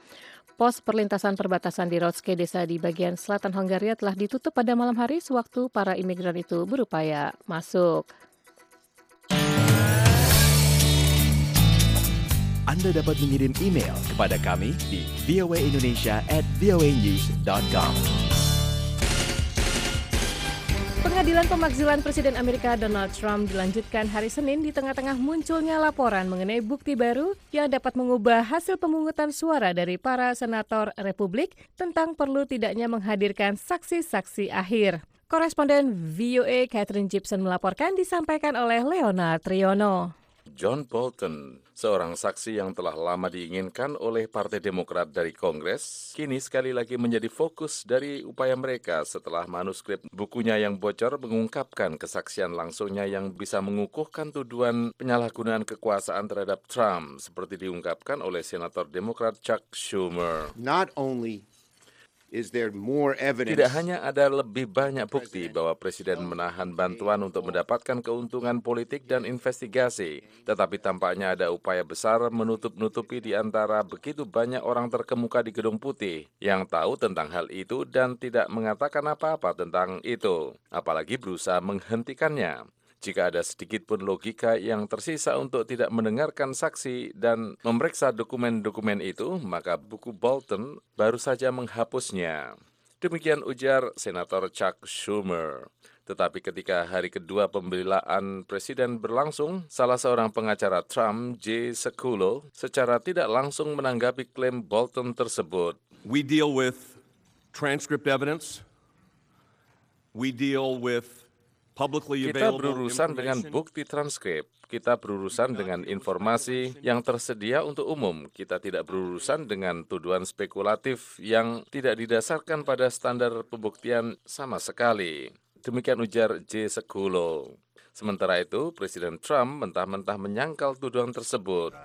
Pos perlintasan perbatasan di Rotske desa di bagian selatan Hongaria telah ditutup pada malam hari sewaktu para imigran itu berupaya masuk. Anda dapat mengirim email kepada kami di voaindonesia at voanews.com. Pengadilan pemakzulan Presiden Amerika Donald Trump dilanjutkan hari Senin di tengah-tengah munculnya laporan mengenai bukti baru yang dapat mengubah hasil pemungutan suara dari para senator Republik tentang perlu tidaknya menghadirkan saksi-saksi akhir. Koresponden VOA Catherine Gibson melaporkan disampaikan oleh Leonard Triono. John Bolton, seorang saksi yang telah lama diinginkan oleh Partai Demokrat dari Kongres, kini sekali lagi menjadi fokus dari upaya mereka setelah manuskrip bukunya yang bocor mengungkapkan kesaksian langsungnya yang bisa mengukuhkan tuduhan penyalahgunaan kekuasaan terhadap Trump, seperti diungkapkan oleh Senator Demokrat Chuck Schumer. Not only tidak hanya ada lebih banyak bukti bahwa Presiden menahan bantuan untuk mendapatkan keuntungan politik dan investigasi, tetapi tampaknya ada upaya besar menutup-nutupi di antara begitu banyak orang terkemuka di Gedung Putih yang tahu tentang hal itu dan tidak mengatakan apa-apa tentang itu, apalagi berusaha menghentikannya. Jika ada sedikit pun logika yang tersisa untuk tidak mendengarkan saksi dan memeriksa dokumen-dokumen itu, maka buku Bolton baru saja menghapusnya. Demikian ujar Senator Chuck Schumer. Tetapi ketika hari kedua pembelaan presiden berlangsung, salah seorang pengacara Trump, J. Sekulo, secara tidak langsung menanggapi klaim Bolton tersebut. We deal with transcript evidence. We deal with kita berurusan dengan bukti transkrip, kita berurusan dengan informasi yang tersedia untuk umum. Kita tidak berurusan dengan tuduhan spekulatif yang tidak didasarkan pada standar pembuktian sama sekali. Demikian ujar J. Sekulo. Sementara itu, Presiden Trump mentah-mentah menyangkal tuduhan tersebut.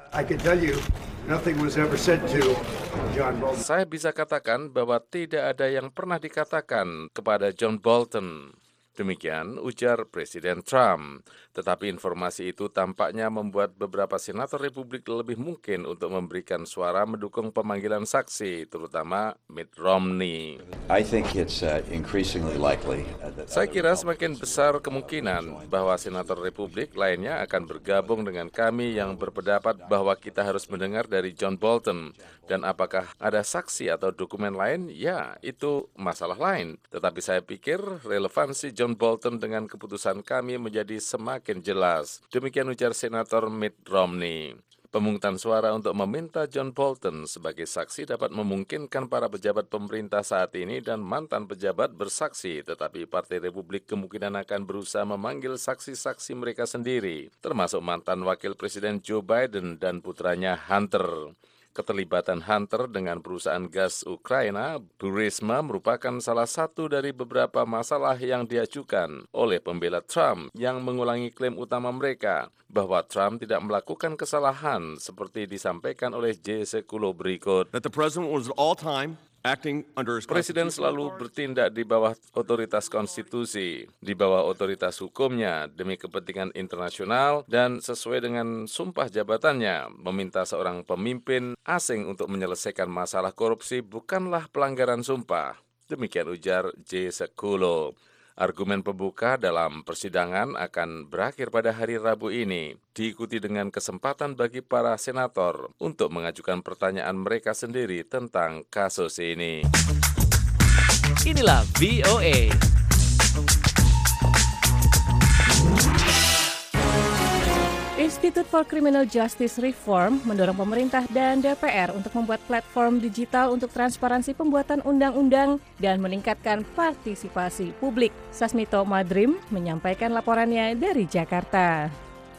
Saya bisa katakan bahwa tidak ada yang pernah dikatakan kepada John Bolton. Demikian ujar Presiden Trump. Tetapi informasi itu tampaknya membuat beberapa senator Republik lebih mungkin untuk memberikan suara mendukung pemanggilan saksi, terutama Mitt Romney. I think it's uh, increasingly likely uh, that Saya kira semakin besar kemungkinan bahwa senator Republik lainnya akan bergabung dengan kami yang berpendapat bahwa kita harus mendengar dari John Bolton. Dan apakah ada saksi atau dokumen lain? Ya, itu masalah lain. Tetapi saya pikir relevansi John Bolton dengan keputusan kami menjadi semakin jelas. Demikian ujar Senator Mitt Romney. Pemungutan suara untuk meminta John Bolton sebagai saksi dapat memungkinkan para pejabat pemerintah saat ini dan mantan pejabat bersaksi, tetapi Partai Republik kemungkinan akan berusaha memanggil saksi-saksi mereka sendiri, termasuk mantan Wakil Presiden Joe Biden dan putranya Hunter. Keterlibatan Hunter dengan perusahaan gas Ukraina, Burisma merupakan salah satu dari beberapa masalah yang diajukan oleh pembela Trump yang mengulangi klaim utama mereka bahwa Trump tidak melakukan kesalahan seperti disampaikan oleh J. Sekulo berikut. That the president was all time Presiden selalu bertindak di bawah otoritas konstitusi, di bawah otoritas hukumnya demi kepentingan internasional dan sesuai dengan sumpah jabatannya meminta seorang pemimpin asing untuk menyelesaikan masalah korupsi bukanlah pelanggaran sumpah. Demikian ujar J. Sekulo. Argumen pembuka dalam persidangan akan berakhir pada hari Rabu ini, diikuti dengan kesempatan bagi para senator untuk mengajukan pertanyaan mereka sendiri tentang kasus ini. Inilah VOA. Institute for Criminal Justice Reform mendorong pemerintah dan DPR untuk membuat platform digital untuk transparansi pembuatan undang-undang dan meningkatkan partisipasi publik. Sasmito Madrim menyampaikan laporannya dari Jakarta.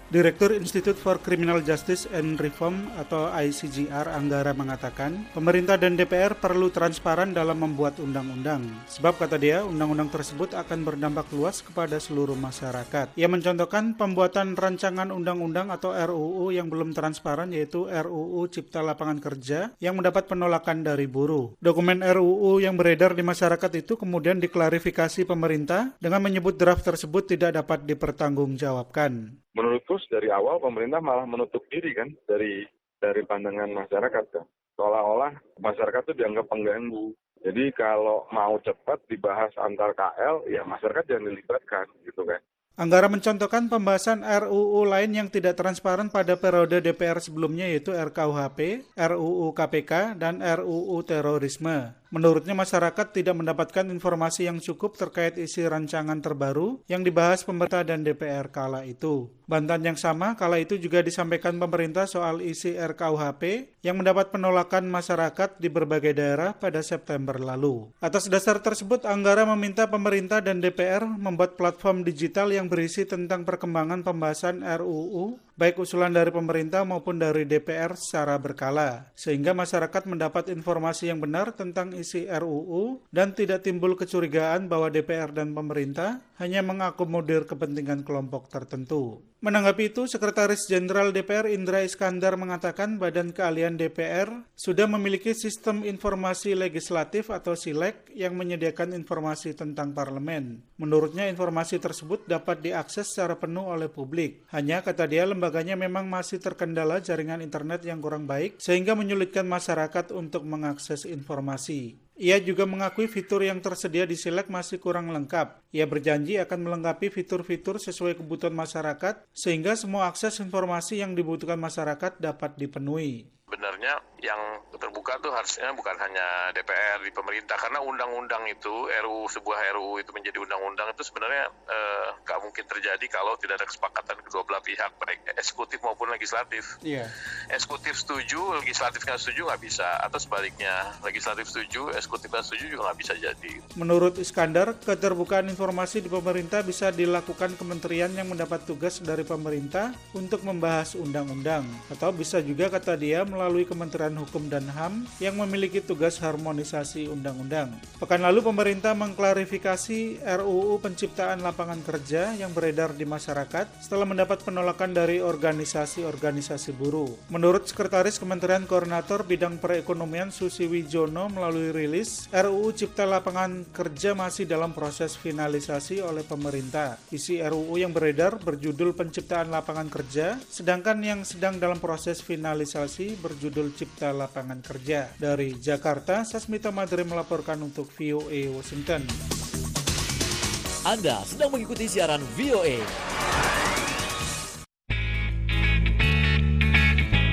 Direktur Institute for Criminal Justice and Reform atau ICGR Anggara mengatakan, pemerintah dan DPR perlu transparan dalam membuat undang-undang. Sebab kata dia, undang-undang tersebut akan berdampak luas kepada seluruh masyarakat. Ia mencontohkan pembuatan rancangan undang-undang atau RUU yang belum transparan yaitu RUU Cipta Lapangan Kerja yang mendapat penolakan dari buruh. Dokumen RUU yang beredar di masyarakat itu kemudian diklarifikasi pemerintah dengan menyebut draft tersebut tidak dapat dipertanggungjawabkan menurutku dari awal pemerintah malah menutup diri kan dari dari pandangan masyarakat kan. Seolah-olah masyarakat itu dianggap pengganggu. Jadi kalau mau cepat dibahas antar KL, ya masyarakat jangan dilibatkan gitu kan. Anggara mencontohkan pembahasan RUU lain yang tidak transparan pada periode DPR sebelumnya yaitu RKUHP, RUU KPK, dan RUU Terorisme. Menurutnya masyarakat tidak mendapatkan informasi yang cukup terkait isi rancangan terbaru yang dibahas pemerintah dan DPR kala itu. Bantahan yang sama kala itu juga disampaikan pemerintah soal isi RKUHP yang mendapat penolakan masyarakat di berbagai daerah pada September lalu. Atas dasar tersebut, Anggara meminta pemerintah dan DPR membuat platform digital yang berisi tentang perkembangan pembahasan RUU baik usulan dari pemerintah maupun dari DPR secara berkala, sehingga masyarakat mendapat informasi yang benar tentang isi RUU dan tidak timbul kecurigaan bahwa DPR dan pemerintah hanya mengakomodir kepentingan kelompok tertentu. Menanggapi itu, Sekretaris Jenderal DPR Indra Iskandar mengatakan Badan Keahlian DPR sudah memiliki sistem informasi legislatif atau SILEK yang menyediakan informasi tentang parlemen. Menurutnya informasi tersebut dapat diakses secara penuh oleh publik. Hanya kata dia lembaganya memang masih terkendala jaringan internet yang kurang baik sehingga menyulitkan masyarakat untuk mengakses informasi. Ia juga mengakui fitur yang tersedia di Silek masih kurang lengkap. Ia berjanji akan melengkapi fitur-fitur sesuai kebutuhan masyarakat sehingga semua akses informasi yang dibutuhkan masyarakat dapat dipenuhi. Sebenarnya yang terbuka tuh harusnya bukan hanya DPR di pemerintah karena undang-undang itu RUU sebuah RUU itu menjadi undang-undang itu sebenarnya nggak eh, mungkin terjadi kalau tidak ada kesepakatan kedua belah pihak baik eksekutif maupun legislatif. Iya. Eksekutif setuju, legislatif nggak setuju nggak bisa atau sebaliknya legislatif setuju, eksekutif nggak setuju juga nggak bisa jadi. Menurut Iskandar, keterbukaan informasi di pemerintah bisa dilakukan kementerian yang mendapat tugas dari pemerintah untuk membahas undang-undang atau bisa juga kata dia melalui Kementerian Hukum dan HAM yang memiliki tugas harmonisasi undang-undang. Pekan lalu pemerintah mengklarifikasi RUU Penciptaan Lapangan Kerja yang beredar di masyarakat setelah mendapat penolakan dari organisasi-organisasi buruh. Menurut Sekretaris Kementerian Koordinator Bidang Perekonomian Susi Wijono melalui rilis, RUU Cipta Lapangan Kerja masih dalam proses finalisasi oleh pemerintah. Isi RUU yang beredar berjudul Penciptaan Lapangan Kerja, sedangkan yang sedang dalam proses finalisasi berjudul Cipta Lapangan Kerja. Dari Jakarta, Sasmita Madre melaporkan untuk VOA Washington. Anda sedang mengikuti siaran VOA.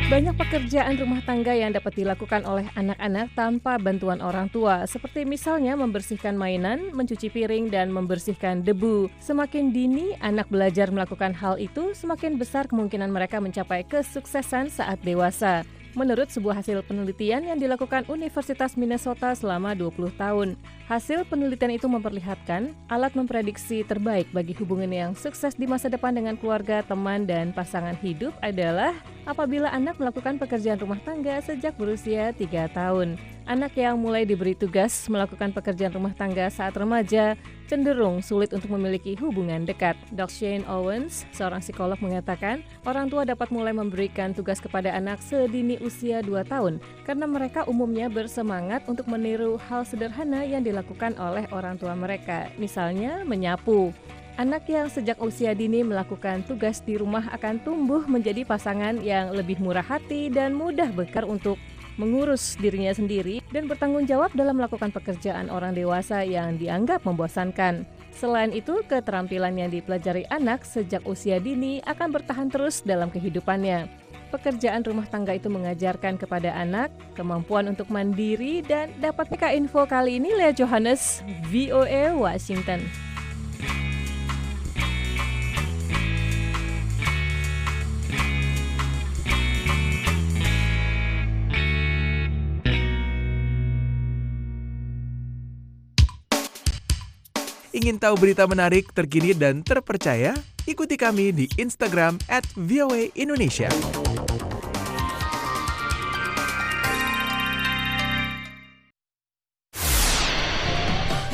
Banyak pekerjaan rumah tangga yang dapat dilakukan oleh anak-anak tanpa bantuan orang tua, seperti misalnya membersihkan mainan, mencuci piring, dan membersihkan debu. Semakin dini anak belajar melakukan hal itu, semakin besar kemungkinan mereka mencapai kesuksesan saat dewasa menurut sebuah hasil penelitian yang dilakukan Universitas Minnesota selama 20 tahun. Hasil penelitian itu memperlihatkan alat memprediksi terbaik bagi hubungan yang sukses di masa depan dengan keluarga, teman, dan pasangan hidup adalah apabila anak melakukan pekerjaan rumah tangga sejak berusia 3 tahun. Anak yang mulai diberi tugas melakukan pekerjaan rumah tangga saat remaja cenderung sulit untuk memiliki hubungan dekat. Dr. Shane Owens, seorang psikolog mengatakan, orang tua dapat mulai memberikan tugas kepada anak sedini usia 2 tahun karena mereka umumnya bersemangat untuk meniru hal sederhana yang dilakukan oleh orang tua mereka, misalnya menyapu. Anak yang sejak usia dini melakukan tugas di rumah akan tumbuh menjadi pasangan yang lebih murah hati dan mudah bekar untuk mengurus dirinya sendiri, dan bertanggung jawab dalam melakukan pekerjaan orang dewasa yang dianggap membosankan. Selain itu, keterampilan yang dipelajari anak sejak usia dini akan bertahan terus dalam kehidupannya. Pekerjaan rumah tangga itu mengajarkan kepada anak kemampuan untuk mandiri dan dapat mereka info kali ini Lea Johannes, VOA Washington. Ingin tahu berita menarik, terkini, dan terpercaya? Ikuti kami di Instagram at VOA Indonesia.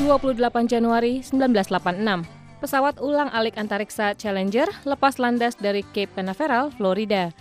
...28 Januari 1986, pesawat ulang alik antariksa Challenger lepas landas dari Cape Canaveral, Florida.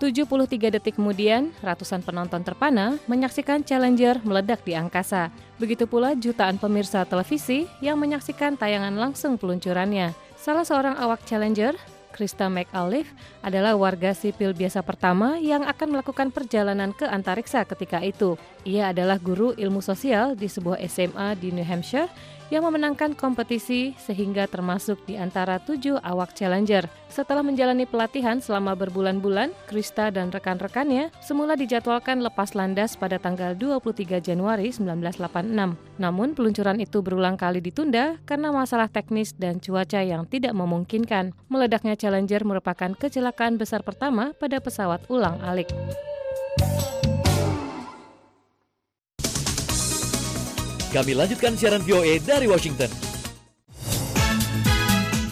73 detik kemudian, ratusan penonton terpana menyaksikan Challenger meledak di angkasa. Begitu pula jutaan pemirsa televisi yang menyaksikan tayangan langsung peluncurannya. Salah seorang awak Challenger, Krista McAuliffe, adalah warga sipil biasa pertama yang akan melakukan perjalanan ke antariksa ketika itu. Ia adalah guru ilmu sosial di sebuah SMA di New Hampshire yang memenangkan kompetisi sehingga termasuk di antara tujuh awak Challenger. Setelah menjalani pelatihan selama berbulan-bulan, Krista dan rekan-rekannya semula dijadwalkan lepas landas pada tanggal 23 Januari 1986. Namun peluncuran itu berulang kali ditunda karena masalah teknis dan cuaca yang tidak memungkinkan. Meledaknya Challenger merupakan kecelakaan besar pertama pada pesawat ulang alik. Kami lanjutkan siaran VOA dari Washington.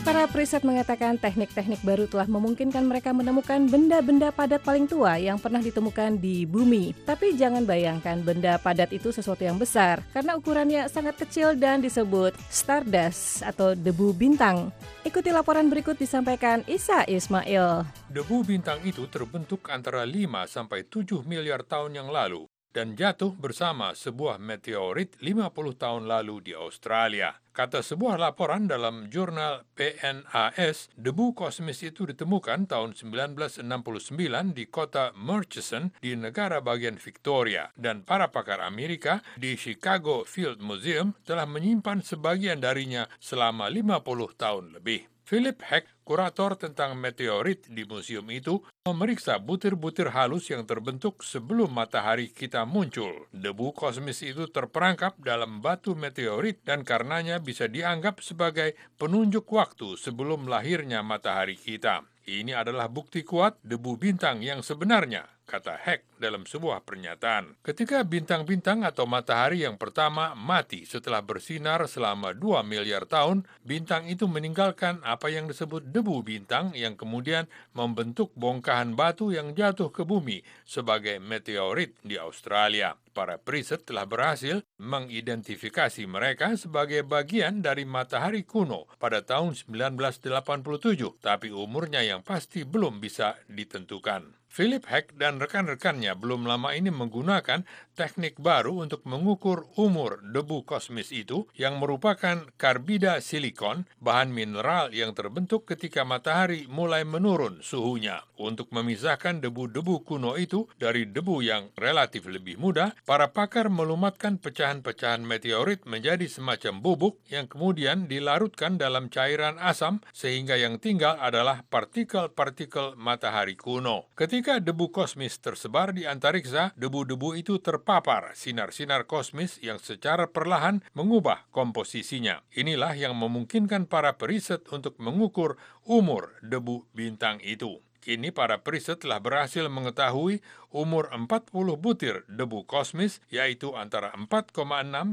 Para periset mengatakan teknik-teknik baru telah memungkinkan mereka menemukan benda-benda padat paling tua yang pernah ditemukan di bumi. Tapi jangan bayangkan benda padat itu sesuatu yang besar, karena ukurannya sangat kecil dan disebut stardust atau debu bintang. Ikuti laporan berikut disampaikan Isa Ismail. Debu bintang itu terbentuk antara 5 sampai 7 miliar tahun yang lalu dan jatuh bersama sebuah meteorit 50 tahun lalu di Australia. Kata sebuah laporan dalam jurnal PNAS, debu kosmis itu ditemukan tahun 1969 di kota Murchison di negara bagian Victoria dan para pakar Amerika di Chicago Field Museum telah menyimpan sebagian darinya selama 50 tahun lebih. Philip Heck, kurator tentang meteorit di museum itu, memeriksa butir-butir halus yang terbentuk sebelum matahari kita muncul. Debu kosmis itu terperangkap dalam batu meteorit dan karenanya bisa dianggap sebagai penunjuk waktu sebelum lahirnya matahari kita. Ini adalah bukti kuat debu bintang yang sebenarnya, kata Heck dalam sebuah pernyataan. Ketika bintang-bintang atau matahari yang pertama mati setelah bersinar selama 2 miliar tahun, bintang itu meninggalkan apa yang disebut debu bintang yang kemudian membentuk bongkahan batu yang jatuh ke bumi sebagai meteorit di Australia. Para periset telah berhasil mengidentifikasi mereka sebagai bagian dari matahari kuno pada tahun 1987, tapi umurnya yang pasti belum bisa ditentukan. Philip Heck dan rekan-rekannya belum lama ini menggunakan teknik baru untuk mengukur umur debu kosmis itu yang merupakan karbida silikon, bahan mineral yang terbentuk ketika matahari mulai menurun suhunya. Untuk memisahkan debu-debu kuno itu dari debu yang relatif lebih muda, para pakar melumatkan pecahan-pecahan meteorit menjadi semacam bubuk yang kemudian dilarutkan dalam cairan asam sehingga yang tinggal adalah partikel-partikel matahari kuno. Ketika Ketika debu kosmis tersebar di antariksa, debu-debu itu terpapar sinar-sinar kosmis yang secara perlahan mengubah komposisinya. Inilah yang memungkinkan para periset untuk mengukur umur debu bintang itu. Kini para periset telah berhasil mengetahui umur 40 butir debu kosmis yaitu antara 4,6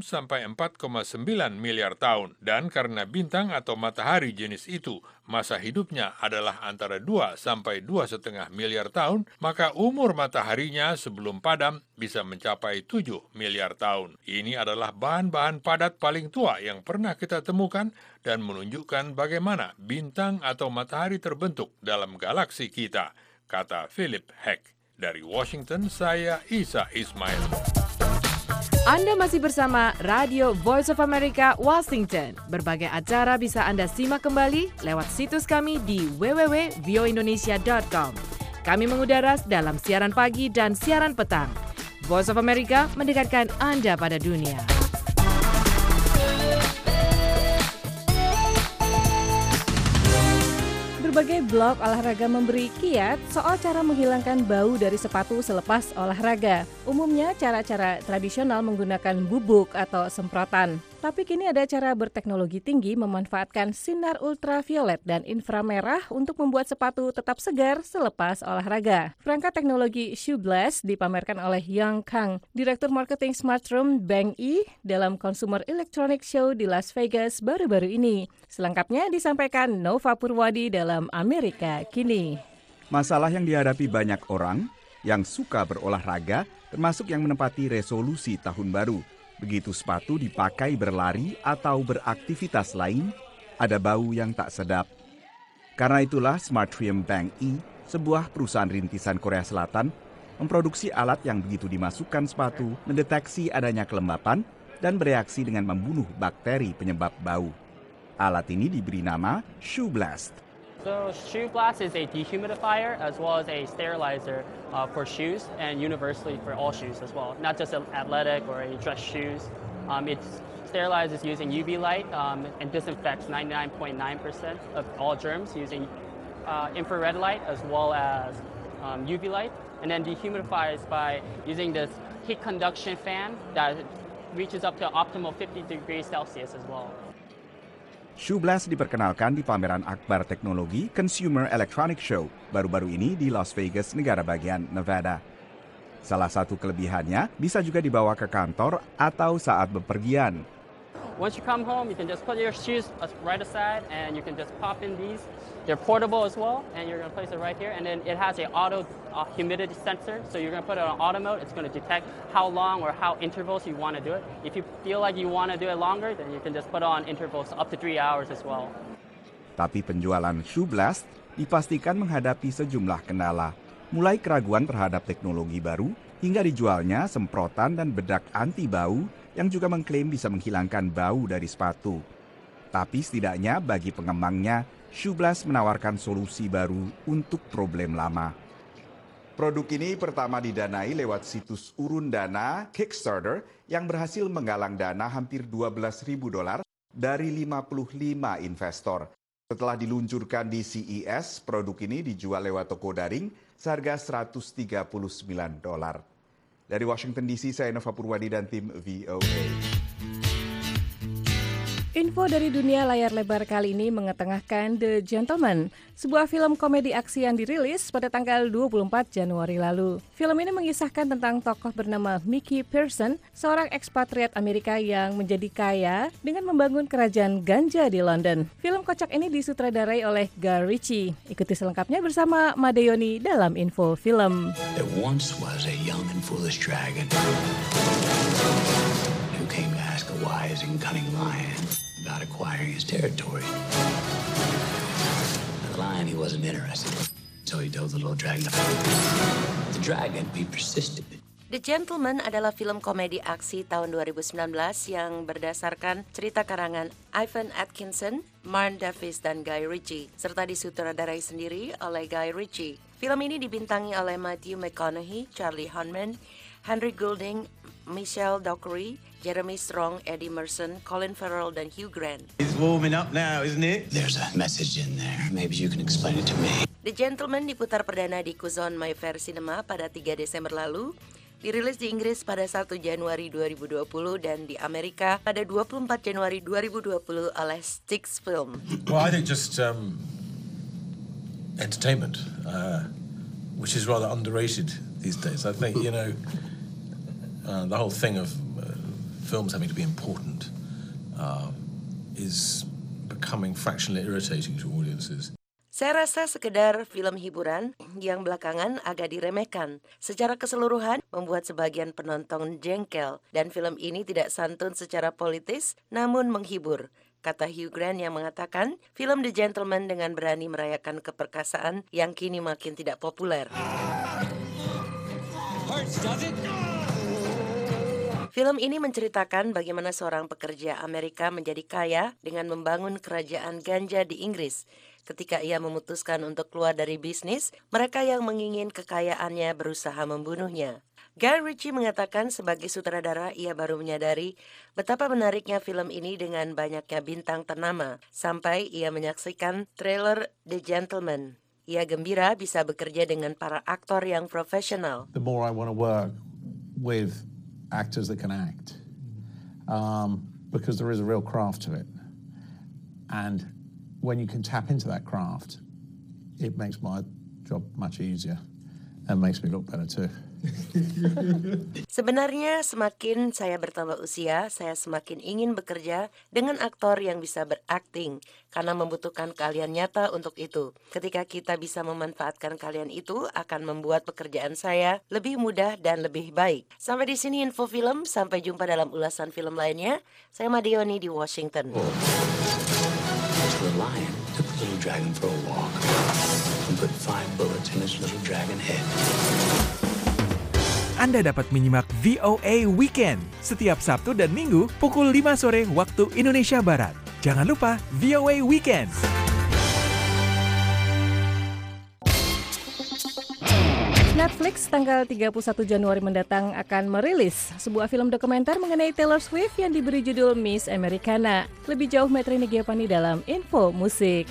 sampai 4,9 miliar tahun. Dan karena bintang atau matahari jenis itu masa hidupnya adalah antara 2 sampai 2,5 miliar tahun, maka umur mataharinya sebelum padam bisa mencapai 7 miliar tahun. Ini adalah bahan-bahan padat paling tua yang pernah kita temukan dan menunjukkan bagaimana bintang atau matahari terbentuk dalam galaksi kita, kata Philip Heck. Dari Washington, saya Isa Ismail. Anda masih bersama Radio Voice of America Washington. Berbagai acara bisa Anda simak kembali lewat situs kami di www.voindonesia.com. Kami mengudara dalam siaran pagi dan siaran petang. Voice of America mendekatkan Anda pada dunia. Berbagai blog olahraga memberi kiat soal cara menghilangkan bau dari sepatu selepas olahraga. Umumnya cara-cara tradisional menggunakan bubuk atau semprotan. Tapi kini ada cara berteknologi tinggi memanfaatkan sinar ultraviolet dan inframerah untuk membuat sepatu tetap segar selepas olahraga. Perangkat teknologi Shoe Blast dipamerkan oleh Yang Kang, Direktur Marketing Smart Room Bank E dalam Consumer Electronic Show di Las Vegas baru-baru ini. Selengkapnya disampaikan Nova Purwadi dalam Amerika Kini. Masalah yang dihadapi banyak orang yang suka berolahraga termasuk yang menempati resolusi tahun baru – Begitu sepatu dipakai berlari atau beraktivitas lain, ada bau yang tak sedap. Karena itulah Smartrium Bank E, sebuah perusahaan rintisan Korea Selatan, memproduksi alat yang begitu dimasukkan sepatu mendeteksi adanya kelembapan dan bereaksi dengan membunuh bakteri penyebab bau. Alat ini diberi nama Shoe Blast. So Shoe Blast is a dehumidifier as well as a sterilizer uh, for shoes and universally for all shoes as well, not just athletic or dress shoes. Um, it sterilizes using UV light um, and disinfects 99.9% of all germs using uh, infrared light as well as um, UV light, and then dehumidifies by using this heat conduction fan that reaches up to optimal 50 degrees Celsius as well. Shoeblast diperkenalkan di pameran akbar teknologi Consumer Electronic Show baru-baru ini di Las Vegas, negara bagian Nevada. Salah satu kelebihannya bisa juga dibawa ke kantor atau saat bepergian. Once you come home, you can just put your shoes right aside and you can just pop in these. They're portable as well, and you're to place it right here. And then it has a auto uh, humidity sensor, so you're to put it on auto mode. It's to detect how long or how intervals you want to do it. If you feel like you want to do it longer, then you can just put on intervals up to three hours as well. Tapi penjualan Shoe Blast dipastikan menghadapi sejumlah kendala, mulai keraguan terhadap teknologi baru hingga dijualnya semprotan dan bedak anti bau yang juga mengklaim bisa menghilangkan bau dari sepatu. Tapi setidaknya bagi pengembangnya, Shoeblast menawarkan solusi baru untuk problem lama. Produk ini pertama didanai lewat situs urun dana Kickstarter yang berhasil menggalang dana hampir 12 ribu dolar dari 55 investor. Setelah diluncurkan di CES, produk ini dijual lewat toko daring seharga 139 dolar. Dari Washington DC, saya Nova Purwadi dan tim VOA. Info dari dunia layar lebar kali ini mengetengahkan The Gentleman, sebuah film komedi aksi yang dirilis pada tanggal 24 Januari lalu. Film ini mengisahkan tentang tokoh bernama Mickey Pearson, seorang ekspatriat Amerika yang menjadi kaya dengan membangun kerajaan ganja di London. Film kocak ini disutradarai oleh Guy Ritchie. Ikuti selengkapnya bersama Madeoni dalam info film. There once was a young and foolish dragon about acquiring his territory. The lion, he wasn't interested, so he told the little dragon. The dragon, he persisted. The Gentleman adalah film komedi aksi tahun 2019 yang berdasarkan cerita karangan Ivan Atkinson, Marn Davis, dan Guy Ritchie, serta disutradarai sendiri oleh Guy Ritchie. Film ini dibintangi oleh Matthew McConaughey, Charlie Hunnam, Henry Goulding, Michelle Dockery, Jeremy Strong, Eddie Merson, Colin Farrell, dan Hugh Grant. It's warming up now, isn't it? There's a message in there. Maybe you can explain it to me. The Gentleman diputar perdana di Kuzon Mayfair Cinema pada 3 Desember lalu, dirilis di Inggris pada 1 Januari 2020 dan di Amerika pada 24 Januari 2020 oleh Styx Film. Well, I think just um, entertainment, uh, which is rather underrated these days. I think, you know, uh, the whole thing of uh, films having to be important uh, is becoming fractionally irritating to audiences. Saya rasa sekedar film hiburan yang belakangan agak diremehkan. Secara keseluruhan membuat sebagian penonton jengkel dan film ini tidak santun secara politis namun menghibur. Kata Hugh Grant yang mengatakan film The Gentleman dengan berani merayakan keperkasaan yang kini makin tidak populer. Film ini menceritakan bagaimana seorang pekerja Amerika menjadi kaya dengan membangun kerajaan ganja di Inggris. Ketika ia memutuskan untuk keluar dari bisnis, mereka yang mengingin kekayaannya berusaha membunuhnya. Guy Ritchie mengatakan sebagai sutradara ia baru menyadari betapa menariknya film ini dengan banyaknya bintang ternama sampai ia menyaksikan trailer The Gentleman. Ia gembira bisa bekerja dengan para aktor yang profesional. The more I want to work with actors that can act, um, because there is a real craft to it. And when you can tap into that craft, it makes my job much easier and makes me look better too. Sebenarnya semakin saya bertambah usia, saya semakin ingin bekerja dengan aktor yang bisa berakting karena membutuhkan kalian nyata untuk itu. Ketika kita bisa memanfaatkan kalian itu akan membuat pekerjaan saya lebih mudah dan lebih baik. Sampai di sini info film, sampai jumpa dalam ulasan film lainnya. Saya Madioni di Washington. Head. Anda dapat menyimak VOA Weekend setiap Sabtu dan Minggu pukul 5 sore waktu Indonesia Barat. Jangan lupa VOA Weekend. Netflix tanggal 31 Januari mendatang akan merilis sebuah film dokumenter mengenai Taylor Swift yang diberi judul Miss Americana. Lebih jauh Metrini Giovanni dalam Info Musik.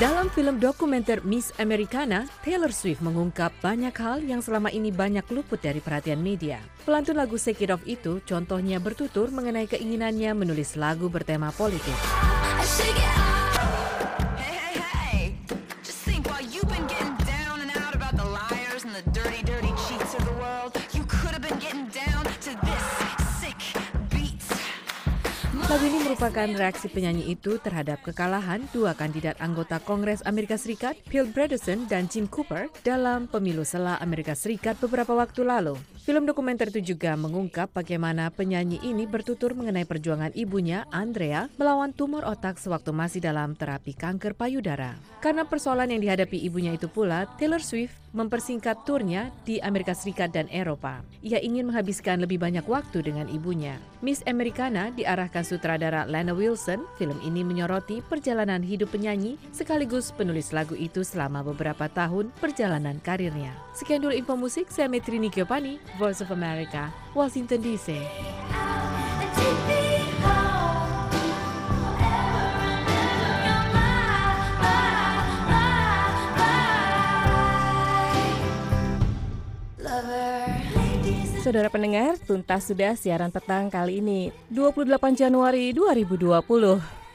Dalam film dokumenter Miss Americana, Taylor Swift mengungkap banyak hal yang selama ini banyak luput dari perhatian media. Pelantun lagu Shake It Off itu contohnya bertutur mengenai keinginannya menulis lagu bertema politik. Lagu ini merupakan reaksi penyanyi itu terhadap kekalahan dua kandidat anggota Kongres Amerika Serikat, Bill Bredesen dan Jim Cooper, dalam pemilu sela Amerika Serikat beberapa waktu lalu. Film dokumenter itu juga mengungkap bagaimana penyanyi ini bertutur mengenai perjuangan ibunya, Andrea, melawan tumor otak sewaktu masih dalam terapi kanker payudara. Karena persoalan yang dihadapi ibunya itu pula, Taylor Swift mempersingkat turnya di Amerika Serikat dan Eropa. Ia ingin menghabiskan lebih banyak waktu dengan ibunya. Miss Americana diarahkan sutradara Lana Wilson. Film ini menyoroti perjalanan hidup penyanyi sekaligus penulis lagu itu selama beberapa tahun perjalanan karirnya. Sekian dulu info musik, saya Metrini Giovanni, Voice of America, Washington DC. Saudara pendengar, tuntas sudah siaran petang kali ini, 28 Januari 2020.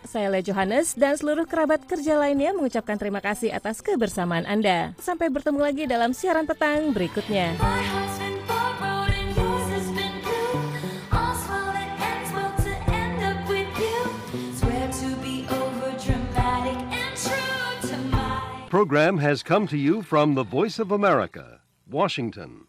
Saya Le Johannes dan seluruh kerabat kerja lainnya mengucapkan terima kasih atas kebersamaan Anda. Sampai bertemu lagi dalam siaran petang berikutnya. Program has come to you from the Voice of America, Washington.